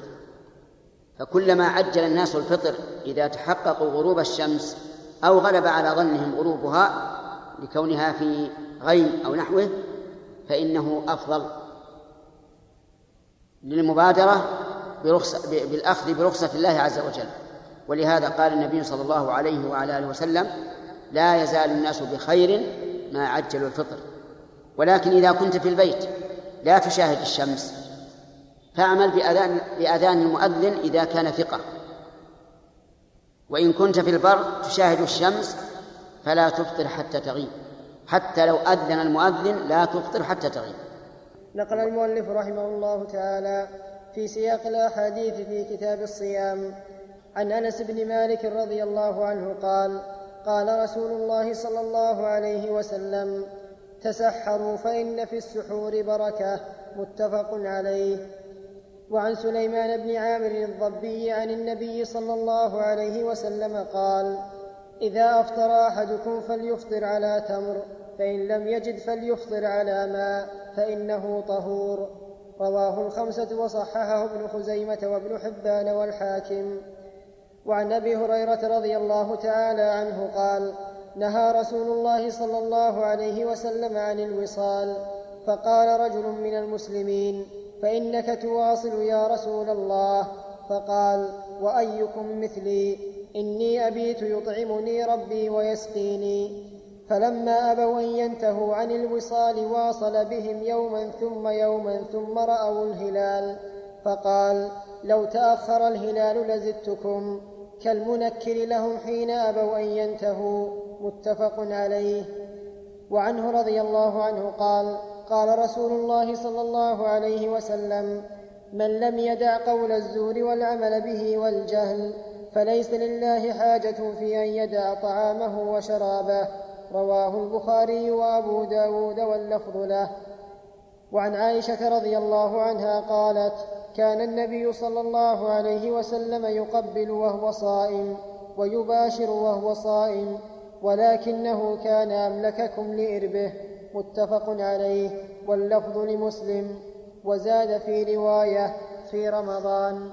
فكلما عجل الناس الفطر إذا تحققوا غروب الشمس أو غلب على ظنهم غروبها لكونها في غيم أو نحوه فإنه أفضل للمبادرة برخصة بالأخذ برخصة الله عز وجل. ولهذا قال النبي صلى الله عليه وعلى آله وسلم لا يزال الناس بخير ما عجلوا الفطر. ولكن إذا كنت في البيت لا تشاهد الشمس فاعمل بأذان بأذان المؤذن إذا كان ثقة. وإن كنت في البر تشاهد الشمس فلا تفطر حتى تغيب. حتى لو أذن المؤذن لا تفطر حتى تغيب. نقل المؤلف رحمه الله تعالى في سياق الأحاديث في كتاب الصيام. عن أنس بن مالك رضي الله عنه قال قال رسول الله صلى الله عليه وسلم تسحروا فإن في السحور بركة متفق عليه. وعن سليمان بن عامر الضبي عن النبي صلى الله عليه وسلم قال إذا أفطر أحدكم فليفطر على تمر فإن لم يجد فليفطر على ماء فإنه طهور. رواه الخمسة وصححه ابن خزيمة وابن حبان والحاكم. وعن أبي هريرة رضي الله تعالى عنه قال نهى رسول الله صلى الله عليه وسلم عن الوصال فقال رجل من المسلمين فإنك تواصل يا رسول الله؟ فقال وأيكم مثلي؟ إني أبيت يطعمني ربي ويسقيني. فلما أبوا أن ينتهوا عن الوصال واصل بهم يوما ثم يوما ثم رأوا الهلال فقال لو تأخر الهلال لزدتكم. كالمنكر لهم حين أبوا أن ينتهوا متفق عليه. وعنه رضي الله عنه قال قال رسول الله صلى الله عليه وسلم من لم يدع قول الزور والعمل به والجهل فليس لله حاجة في أن يدع طعامه وشرابه. رواه البخاري وأبو داود واللفظ له. وعن عائشة رضي الله عنها قالت كان النبي صلى الله عليه وسلم يقبل وهو صائم ويباشر وهو صائم ولكنه كان أملككم لإربه متفق عليه واللفظ لمسلم وزاد في رواية في رمضان.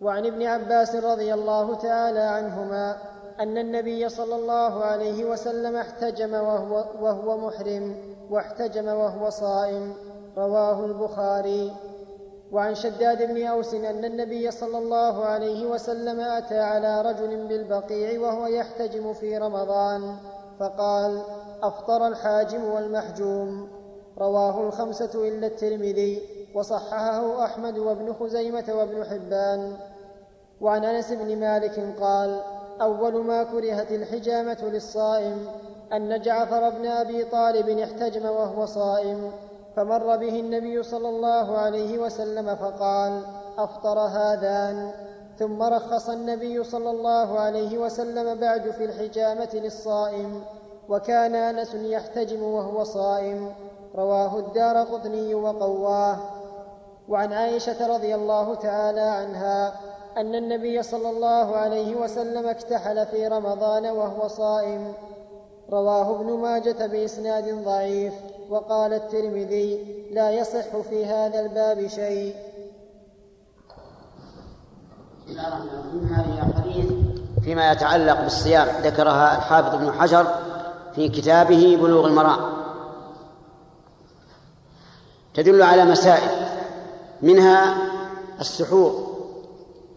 وعن ابن عباس رضي الله تعالى عنهما أن النبي صلى الله عليه وسلم احتجم وهو, وهو محرم واحتجم وهو صائم رواه البخاري. وعن شداد بن أوس أن النبي صلى الله عليه وسلم أتى على رجل بالبقيع وهو يحتجم في رمضان فقال أفطر الحاجم والمحجوم. رواه الخمسة إلا الترمذي وصححه أحمد وابن خزيمة وابن حبان. وعن أنس بن مالك قال أول ما كرهت الحجامة للصائم أن جعفر بن أبي طالب احتجم وهو صائم. فمر به النبي صلى الله عليه وسلم فقال أفطر هذان؟ ثم رخص النبي صلى الله عليه وسلم بعد في الحجامة للصائم وكان أنس يحتجم وهو صائم. رواه الدار قطني وقواه. وعن عائشة رضي الله تعالى عنها أن النبي صلى الله عليه وسلم اكتحل في رمضان وهو صائم. رواه ابن ماجة بإسناد ضعيف. وقال الترمذي لا يصح في هذا الباب شيء. أحاديث فيما يتعلق بالصيام. ذكرها الحافظ ابن حجر في كتابه بلوغ المرام. تدل على مسائل منها السحور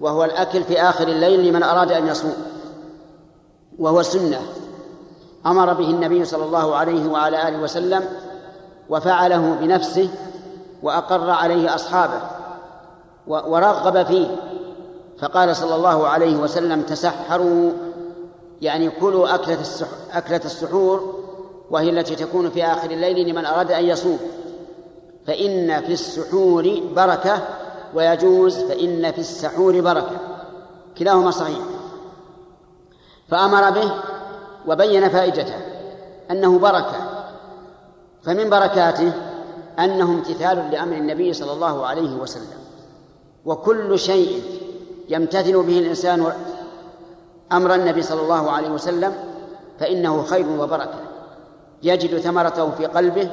وهو الأكل في آخر الليل لمن أراد أن يصوم وهو سنة. أمر به النبي صلى الله عليه وعلى آله وسلم وفعله بنفسه وأقر عليه أصحابه ورغب فيه. فقال صلى الله عليه وسلم تسحروا يعني كلوا أكلة أكلة السحور وهي التي تكون في آخر الليل لمن أراد أن يصوم. فإن في السحور بركة ويجوز فإن في السحور بركة. كلاهما صحيح. فأمر به وبين فائدته أنه بركة. فمن بركاته أنه امتثال لأمر النبي صلى الله عليه وسلم. وكل شيء يمتثل به الإنسان أمر النبي صلى الله عليه وسلم فإنه خير وبركة. يجد ثمرته في قلبه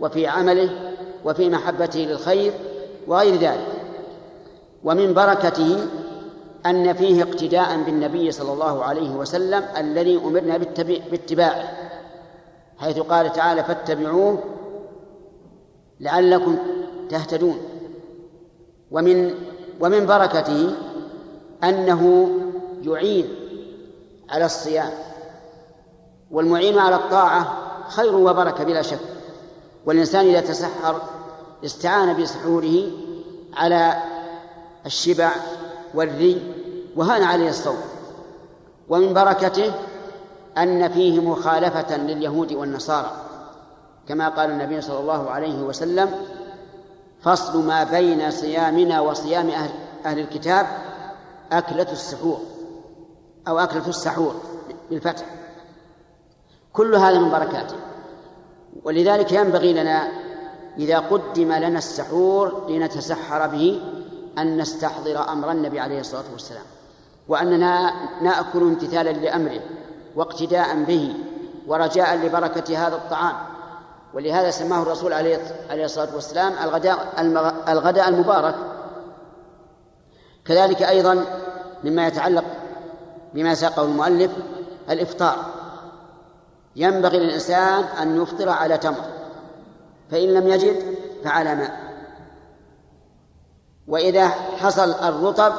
وفي عمله وفي محبته للخير وغير ذلك. ومن بركته أن فيه اقتداء بالنبي صلى الله عليه وسلم الذي أمرنا باتباعه. حيث قال تعالى فاتبعوه لعلكم تهتدون. ومن ومن بركته أنه يعين على الصيام والمعين على الطاعة خير وبركة بلا شك. والإنسان إذا تسحر استعان بسحوره على الشبع والري وهان عليه الصوم. ومن بركته أن فيه مخالفة لليهود والنصارى كما قال النبي صلى الله عليه وسلم فصل ما بين صيامنا وصيام أهل, أهل الكتاب أكلة السحور أو أكلة السحور بالفتح. كل هذا من بركاته ولذلك ينبغي لنا إذا قدم لنا السحور لنتسحر به أن نستحضر أمر النبي عليه الصلاة والسلام وأننا نأكل امتثالا لأمره. واقتداء به ورجاء لبركة هذا الطعام. ولهذا سماه الرسول عليه الصلاة والسلام الغداء الغداء المبارك. كذلك أيضا مما يتعلق بما ساقه المؤلف الإفطار. ينبغي للإنسان أن يفطر على تمر فإن لم يجد فعلى ماء. وإذا حصل الرطب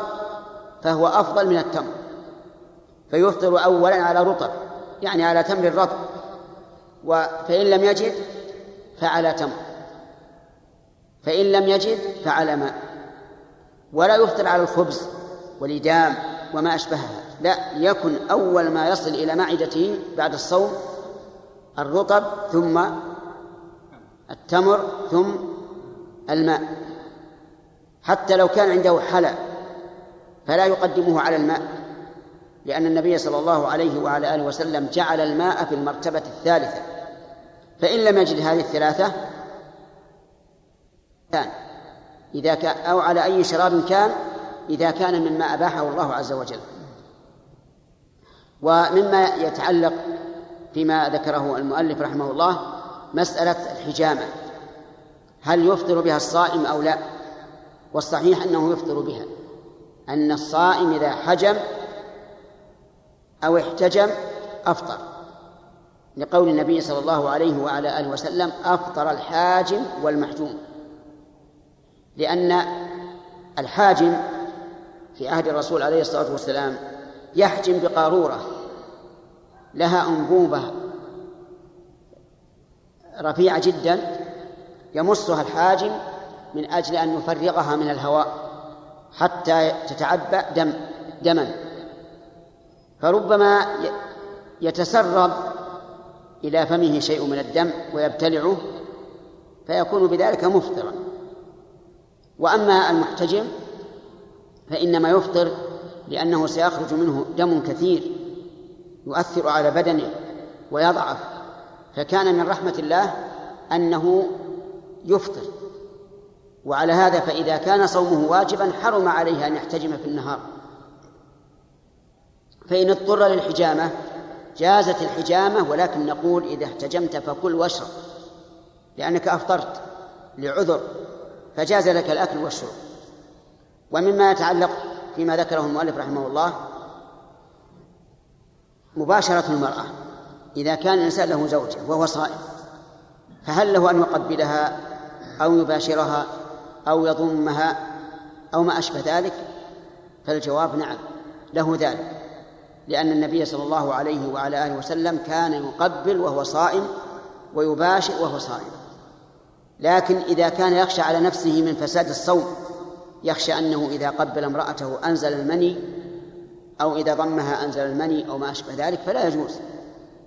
فهو أفضل من التمر. فيفطر أولا على رطب يعني على تمر الرطب. فإن لم يجد فعلى تمر. فإن لم يجد فعلى ماء. ولا يفطر على الخبز والإدام وما أشبهها. لا يكن أول ما يصل إلى معدته بعد الصوم الرطب ثم التمر ثم الماء. حتى لو كان عنده حلى فلا يقدمه على الماء. لأن النبي صلى الله عليه وعلى آله وسلم جعل الماء في المرتبة الثالثة. فإن لم يجد هذه الثلاثة كان. إذا كان أو على أي شراب كان إذا كان مما أباحه الله عز وجل. ومما يتعلق فيما ذكره المؤلف رحمه الله مسألة الحجامة. هل يفطر بها الصائم أو لا؟ والصحيح أنه يفطر بها. أن الصائم إذا حجم أو احتجم أفطر. لقول النبي صلى الله عليه وعلى آله وسلم أفطر الحاجم والمحجوم. لأن الحاجم في عهد الرسول عليه الصلاة والسلام يحجم بقارورة لها أنبوبة رفيعة جدا يمصها الحاجم من أجل أن يفرغها من الهواء حتى تتعبأ دم دما. فربما يتسرب إلى فمه شيء من الدم ويبتلعه فيكون بذلك مفطرا. وأما المحتجم فإنما يفطر لأنه سيخرج منه دم كثير يؤثر على بدنه ويضعف فكان من رحمة الله أنه يفطر. وعلى هذا فإذا كان صومه واجبا حرم عليه أن يحتجم في النهار. فإن اضطر للحجامة جازت الحجامة ولكن نقول إذا احتجمت فكل واشرب لأنك أفطرت لعذر فجاز لك الأكل والشرب ومما يتعلق فيما ذكره المؤلف رحمه الله مباشرة المرأة إذا كان الإنسان له زوجة وهو صائم فهل له أن يقبلها أو يباشرها أو يضمها أو ما أشبه ذلك؟ فالجواب نعم له ذلك. لأن النبي صلى الله عليه وعلى آله وسلم كان يقبل وهو صائم ويباشر وهو صائم. لكن إذا كان يخشى على نفسه من فساد الصوم يخشى أنه إذا قبل امرأته أنزل المني أو إذا ضمها أنزل المني أو ما أشبه ذلك فلا يجوز.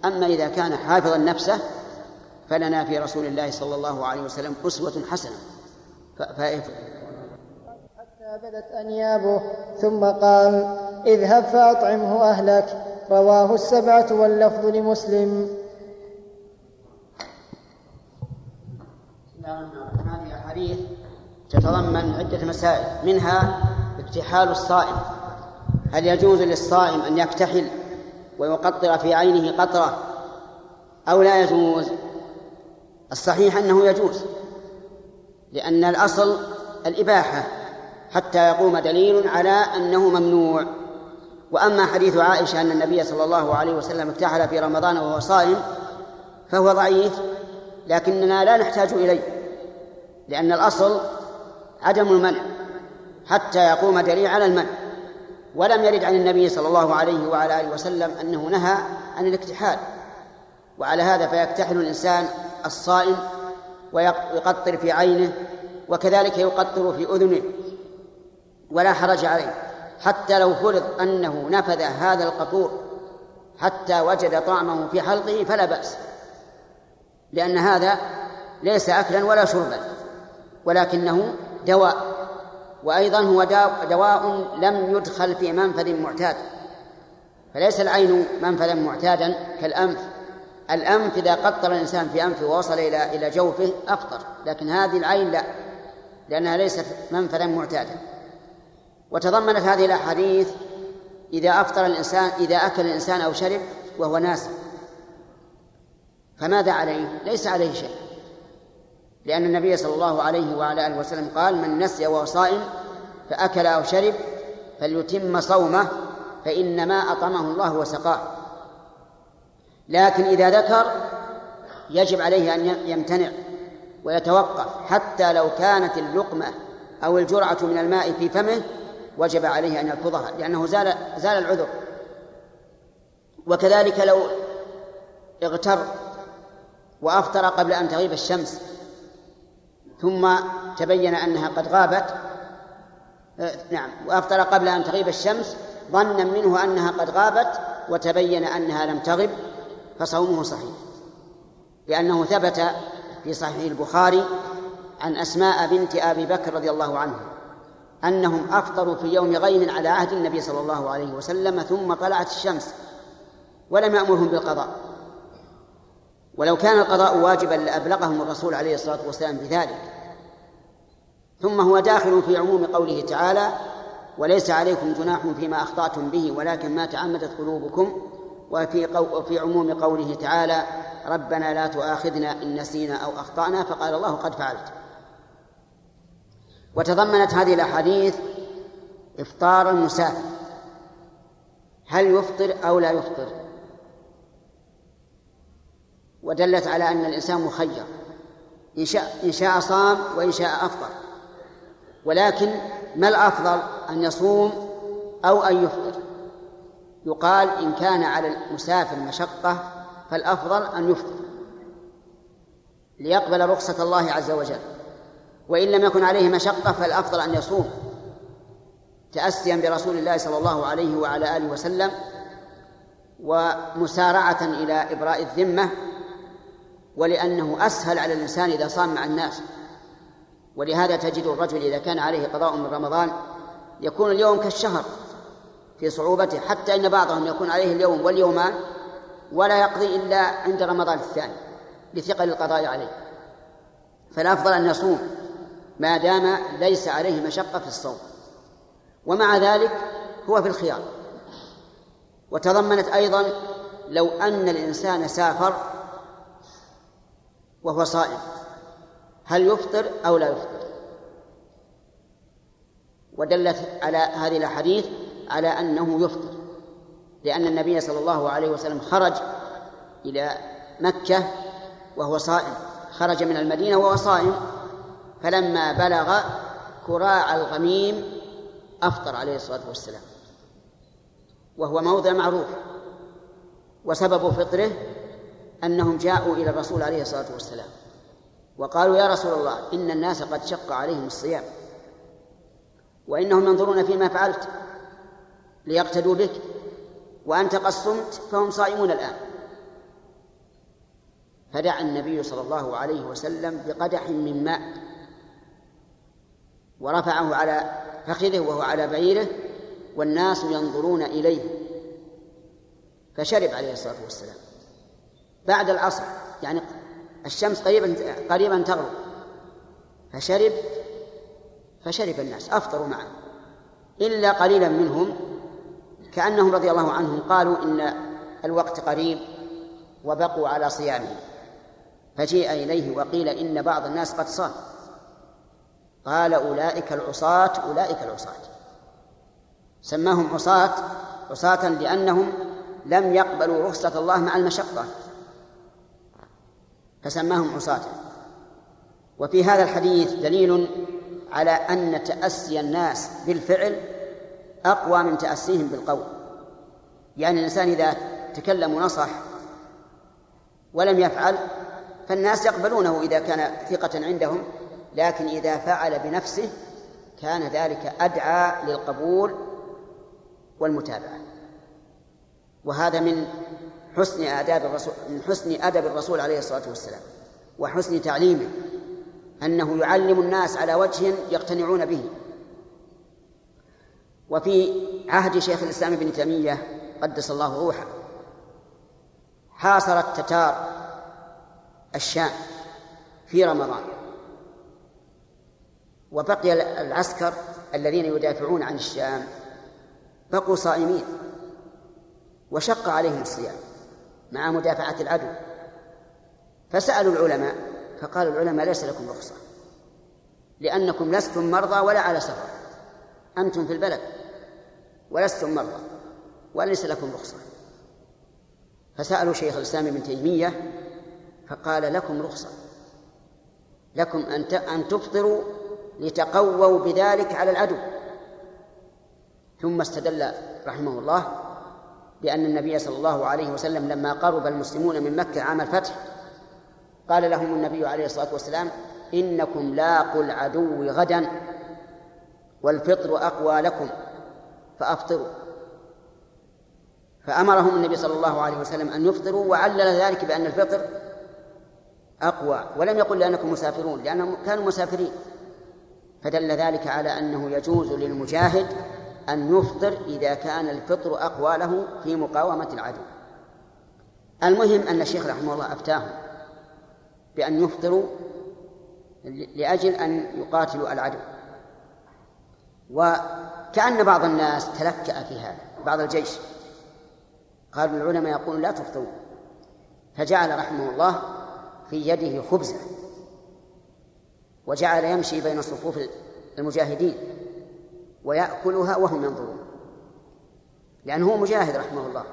أما إذا كان حافظا نفسه فلنا في رسول الله صلى الله عليه وسلم أسوة حسنة. بدت أنيابه ثم قال اذهب فأطعمه أهلك رواه السبعة واللفظ لمسلم. هذه أحاديث تتضمن عدة مسائل منها اكتحال الصائم. هل يجوز للصائم أن يكتحل ويقطر في عينه قطرة أو لا يجوز؟ الصحيح أنه يجوز لأن الأصل الإباحة. حتى يقوم دليل على أنه ممنوع. وأما حديث عائشة أن النبي صلى الله عليه وسلم اكتحل في رمضان وهو صائم فهو ضعيف لكننا لا نحتاج إليه لأن الأصل عدم المنع حتى يقوم دليل على المنع. ولم يرد عن النبي صلى الله عليه وعلى آله وسلم أنه نهى عن الاكتحال. وعلى هذا فيكتحل الإنسان الصائم ويقطر في عينه وكذلك يقطر في أذنه. ولا حرج عليه حتى لو فرض أنه نفذ هذا القطور حتى وجد طعمه في حلقه فلا بأس. لأن هذا ليس أكلا ولا شربا ولكنه دواء وأيضا هو دواء لم يدخل في منفذ معتاد. فليس العين منفذا معتادا كالأنف. الأنف إذا قطر الإنسان في أنفه ووصل إلى إلى جوفه أفطر لكن هذه العين لا لأنها ليست منفذا معتادا. وتضمنت هذه الأحاديث إذا أفطر الإنسان إذا أكل الإنسان أو شرب وهو ناس. فماذا عليه؟ ليس عليه شيء. لأن النبي صلى الله عليه وعلى آله وسلم قال من نسي وهو صائم فأكل أو شرب فليتم صومه فإنما أطعمه الله وسقاه. لكن إذا ذكر يجب عليه أن يمتنع ويتوقف حتى لو كانت اللقمة أو الجرعة من الماء في فمه وجب عليه أن يلفظها لأنه زال زال العذر. وكذلك لو اغتر وأفطر قبل أن تغيب الشمس ثم تبين أنها قد غابت آه، نعم وأفطر قبل أن تغيب الشمس ظنا منه أنها قد غابت وتبين أنها لم تغب فصومه صحيح. لأنه ثبت في صحيح البخاري عن أسماء بنت أبي بكر رضي الله عنه أنهم أفطروا في يوم غيم على عهد النبي صلى الله عليه وسلم ثم طلعت الشمس ولم يأمرهم بالقضاء. ولو كان القضاء واجبا لأبلغهم الرسول عليه الصلاة والسلام بذلك. ثم هو داخل في عموم قوله تعالى وليس عليكم جناح فيما أخطأتم به ولكن ما تعمدت قلوبكم. وفي, قو وفي عموم قوله تعالى ربنا لا تؤاخذنا إن نسينا أو أخطأنا. فقال الله قد فعلت. وتضمنت هذه الأحاديث إفطار المسافر هل يفطر أو لا يفطر. ودلت على أن الإنسان مخير إن شاء, إن شاء صام وإن شاء أفطر. ولكن ما الأفضل أن يصوم أو أن يفطر؟ يقال إن كان على المسافر مشقة فالأفضل أن يفطر. ليقبل رخصة الله عز وجل. وإن لم يكن عليه مشقة فالأفضل أن يصوم. تأسيا برسول الله صلى الله عليه وعلى آله وسلم ومسارعة إلى إبراء الذمة ولأنه أسهل على الإنسان إذا صام مع الناس. ولهذا تجد الرجل إذا كان عليه قضاء من رمضان يكون اليوم كالشهر في صعوبته حتى إن بعضهم يكون عليه اليوم واليومان ولا يقضي إلا عند رمضان الثاني لثقل القضاء عليه. فالأفضل أن يصوم. ما دام ليس عليه مشقة في الصوم. ومع ذلك هو في الخيار. وتضمنت أيضا لو أن الإنسان سافر وهو صائم هل يفطر أو لا يفطر؟ ودلت على هذه الأحاديث على أنه يفطر لأن النبي صلى الله عليه وسلم خرج إلى مكة وهو صائم خرج من المدينة وهو صائم. فلما بلغ كراع الغميم أفطر عليه الصلاة والسلام. وهو موضع معروف. وسبب فطره أنهم جاءوا إلى الرسول عليه الصلاة والسلام. وقالوا يا رسول الله إن الناس قد شق عليهم الصيام. وإنهم ينظرون فيما فعلت ليقتدوا بك. وأنت قد صمت فهم صائمون الآن. فدعا النبي صلى الله عليه وسلم بقدح من ماء. ورفعه على فخذه وهو على بعيره والناس ينظرون إليه. فشرب عليه الصلاة والسلام. بعد العصر يعني الشمس قريبا قريبا تغرب. فشرب فشرب الناس أفطروا معه. إلا قليلا منهم كأنهم رضي الله عنهم قالوا إن الوقت قريب وبقوا على صيامه فجيء إليه وقيل إن بعض الناس قد صام. قال أولئك العصاة أولئك العصاة. سماهم عصاة عصاة لأنهم لم يقبلوا رخصة الله مع المشقة. فسماهم عصاة. وفي هذا الحديث دليل على أن تأسي الناس بالفعل أقوى من تأسيهم بالقول. يعني الإنسان إذا تكلم ونصح ولم يفعل فالناس يقبلونه إذا كان ثقة عندهم. لكن إذا فعل بنفسه كان ذلك أدعى للقبول والمتابعة. وهذا من حسن آداب الرسول من حسن أدب الرسول عليه الصلاة والسلام وحسن تعليمه أنه يعلم الناس على وجه يقتنعون به. وفي عهد شيخ الإسلام ابن تيمية قدس الله روحه. حاصر التتار الشام في رمضان. وبقي العسكر الذين يدافعون عن الشام بقوا صائمين وشق عليهم الصيام مع مدافعة العدو. فسألوا العلماء فقال العلماء ليس لكم رخصة لأنكم لستم مرضى ولا على سفر. أنتم في البلد ولستم مرضى وليس لكم رخصة. فسألوا شيخ الإسلام ابن تيمية فقال لكم رخصة لكم أن أن تفطروا لتقووا بذلك على العدو. ثم استدل رحمه الله بأن النبي صلى الله عليه وسلم لما قرب المسلمون من مكة عام الفتح قال لهم النبي عليه الصلاة والسلام إنكم لاقوا العدو غدا والفطر أقوى لكم فأفطروا. فأمرهم النبي صلى الله عليه وسلم أن يفطروا وعلل ذلك بأن الفطر أقوى. ولم يقل لأنكم مسافرون لأنهم كانوا مسافرين. فدل ذلك على أنه يجوز للمجاهد أن يفطر إذا كان الفطر أقوى له في مقاومة العدو. المهم أن الشيخ رحمه الله أفتاهم بأن يفطروا لأجل أن يقاتلوا العدو. وكأن بعض الناس تلكأ في هذا بعض الجيش. قالوا العلماء يقولون لا تفطروا. فجعل رحمه الله في يده خبزة. وجعل يمشي بين صفوف المجاهدين ويأكلها وهم ينظرون. لأنه هو مجاهد رحمه الله.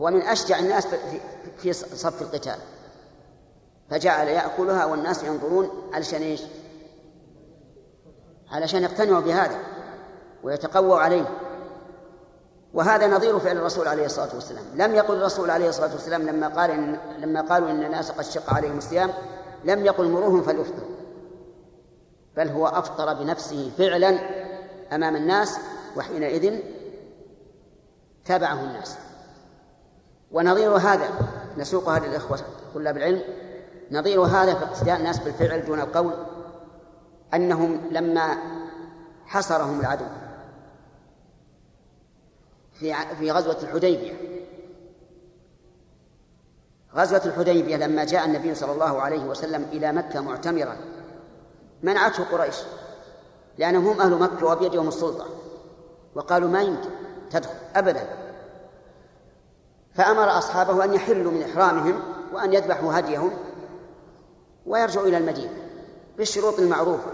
هو من أشجع الناس في صف القتال. فجعل يأكلها والناس ينظرون علشان إيش؟ علشان يقتنعوا بهذا ويتقووا عليه. وهذا نظير فعل الرسول عليه الصلاة والسلام. لم يقل الرسول عليه الصلاة والسلام لما قال إن لما قالوا إن الناس قد شق عليهم الصيام لم يقل مروهم فليفطروا بل هو أفطر بنفسه فعلا أمام الناس وحينئذ تابعه الناس. ونظير هذا نسوق هذه الاخوه طلاب العلم نظير هذا في اقتداء الناس بالفعل دون القول أنهم لما حصرهم العدو في في غزوة الحديبية. غزوة الحديبية لما جاء النبي صلى الله عليه وسلم إلى مكة معتمرا منعته قريش لأنهم هم أهل مكة وبيدهم السلطة. وقالوا ما يمكن تدخل أبدا. فأمر أصحابه أن يحلوا من إحرامهم وأن يذبحوا هديهم ويرجعوا إلى المدينة بالشروط المعروفة.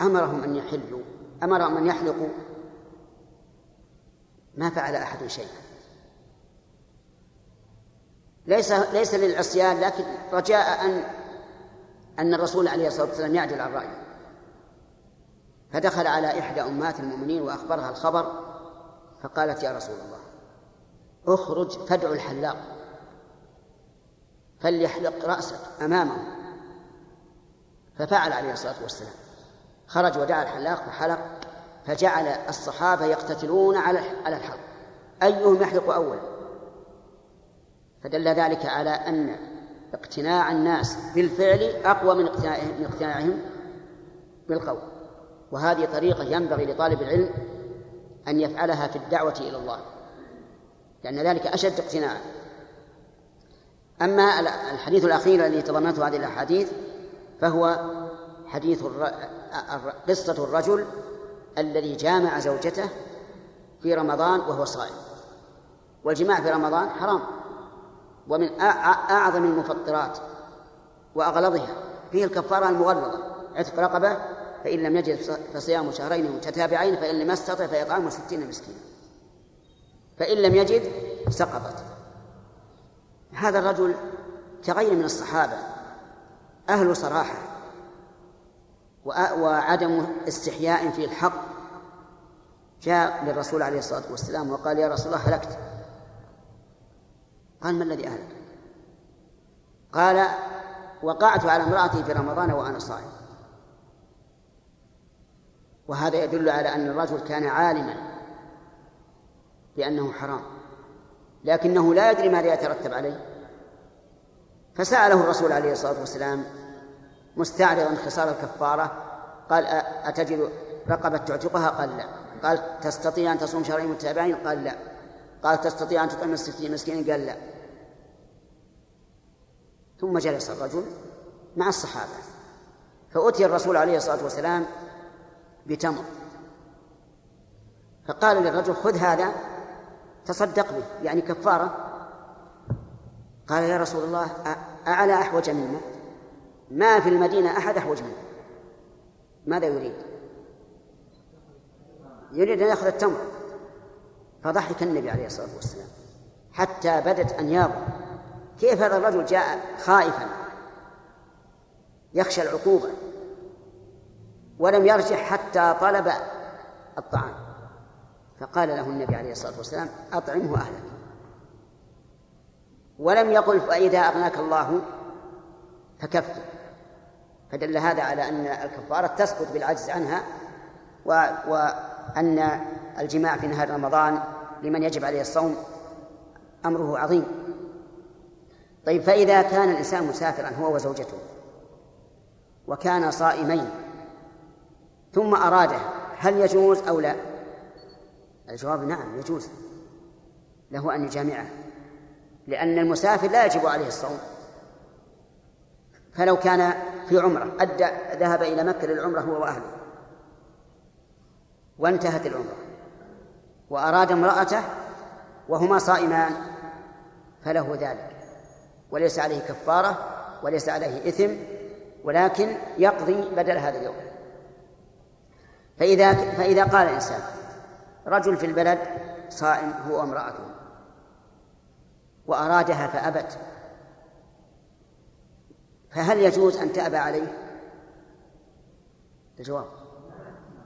أمرهم أن يحلوا أمرهم أن يحلقوا. ما فعل أحد شيئا. ليس ليس للعصيان لكن رجاء أن أن الرسول عليه الصلاة والسلام يعدل عن رأيه. فدخل على إحدى أمهات المؤمنين وأخبرها الخبر فقالت يا رسول الله اخرج فادع الحلاق فليحلق رأسك أمامه. ففعل عليه الصلاة والسلام. خرج ودعا الحلاق فحلق فجعل الصحابة يقتتلون على على الحق أيهم يحلق أولا؟ فدل ذلك على أن اقتناع الناس بالفعل أقوى من من اقتناعهم بالقول. وهذه طريقة ينبغي لطالب العلم أن يفعلها في الدعوة إلى الله لأن ذلك أشد اقتناعا. أما الحديث الأخير الذي تضمنته هذه الأحاديث فهو حديث قصة الرجل الذي جامع زوجته في رمضان وهو صائم. والجماع في رمضان حرام. ومن أعظم المفطرات وأغلظها فيه الكفارة المغلظة. عتق رقبة فإن لم يجد فصيام شهرين متتابعين فإن لم يستطع فإطعام ستين مسكينا. فإن لم يجد سقطت. هذا الرجل كغير من الصحابة أهل صراحة وعدم استحياء في الحق. جاء للرسول عليه الصلاة والسلام وقال يا رسول الله هلكت. قال ما الذي أهلك؟ قال وقعت على امرأتي في رمضان وأنا صائم. وهذا يدل على أن الرجل كان عالما بأنه حرام لكنه لا يدري ماذا يترتب عليه. فسأله الرسول عليه الصلاة والسلام مستعرضا خصال الكفارة قال أتجد رقبة تعتقها؟ قال لا. قال تستطيع أن تصوم شهرين متتابعين؟ قال لا. قال تستطيع أن تطعم ستين مسكين قال لا. ثم جلس الرجل مع الصحابة فأتي الرسول عليه الصلاة والسلام بتمر. فقال للرجل خذ هذا تصدق به يعني كفارة. قال يا رسول الله أعلى أحوج منا ما في المدينة أحد أحوج منه ماذا يريد؟ يريد أن يأخذ التمر. فضحك النبي عليه الصلاة والسلام حتى بدت أنيابه كيف هذا الرجل جاء خائفا؟ يخشى العقوبة. ولم يرجع حتى طلب الطعام. فقال له النبي عليه الصلاة والسلام أطعمه أهلك. ولم يقل فإذا أغناك الله؟ فكفر فدل هذا على أن الكفارة تسقط بالعجز عنها و... وأن الجماع في نهار رمضان لمن يجب عليه الصوم أمره عظيم. طيب فإذا كان الإنسان مسافرا هو وزوجته وكان صائمين ثم أراده هل يجوز أو لا؟ الجواب نعم يجوز. له أن يجامعه لأن المسافر لا يجب عليه الصوم. فلو كان في عمرة أدى ذهب إلى مكة للعمرة هو وأهله. وانتهت العمرة. وأراد امرأته وهما صائمان فله ذلك. وليس عليه كفارة وليس عليه إثم ولكن يقضي بدل هذا اليوم. فإذا فإذا قال الإنسان رجل في البلد صائم هو وامرأته وأرادها فأبت فهل يجوز أن تأبى عليه؟ الجواب.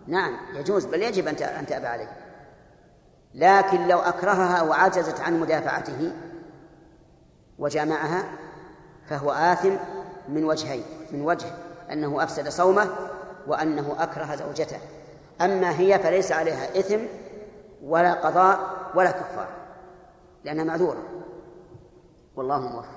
نعم يجوز بل يجب أن تأبى عليه. لكن لو أكرهها وعجزت عن مدافعته وجامعها فهو آثم من وجهين من وجه أنه أفسد صومه وأنه أكره زوجته. أما هي فليس عليها إثم ولا قضاء ولا كفارة لأنها معذورة. والله موفق.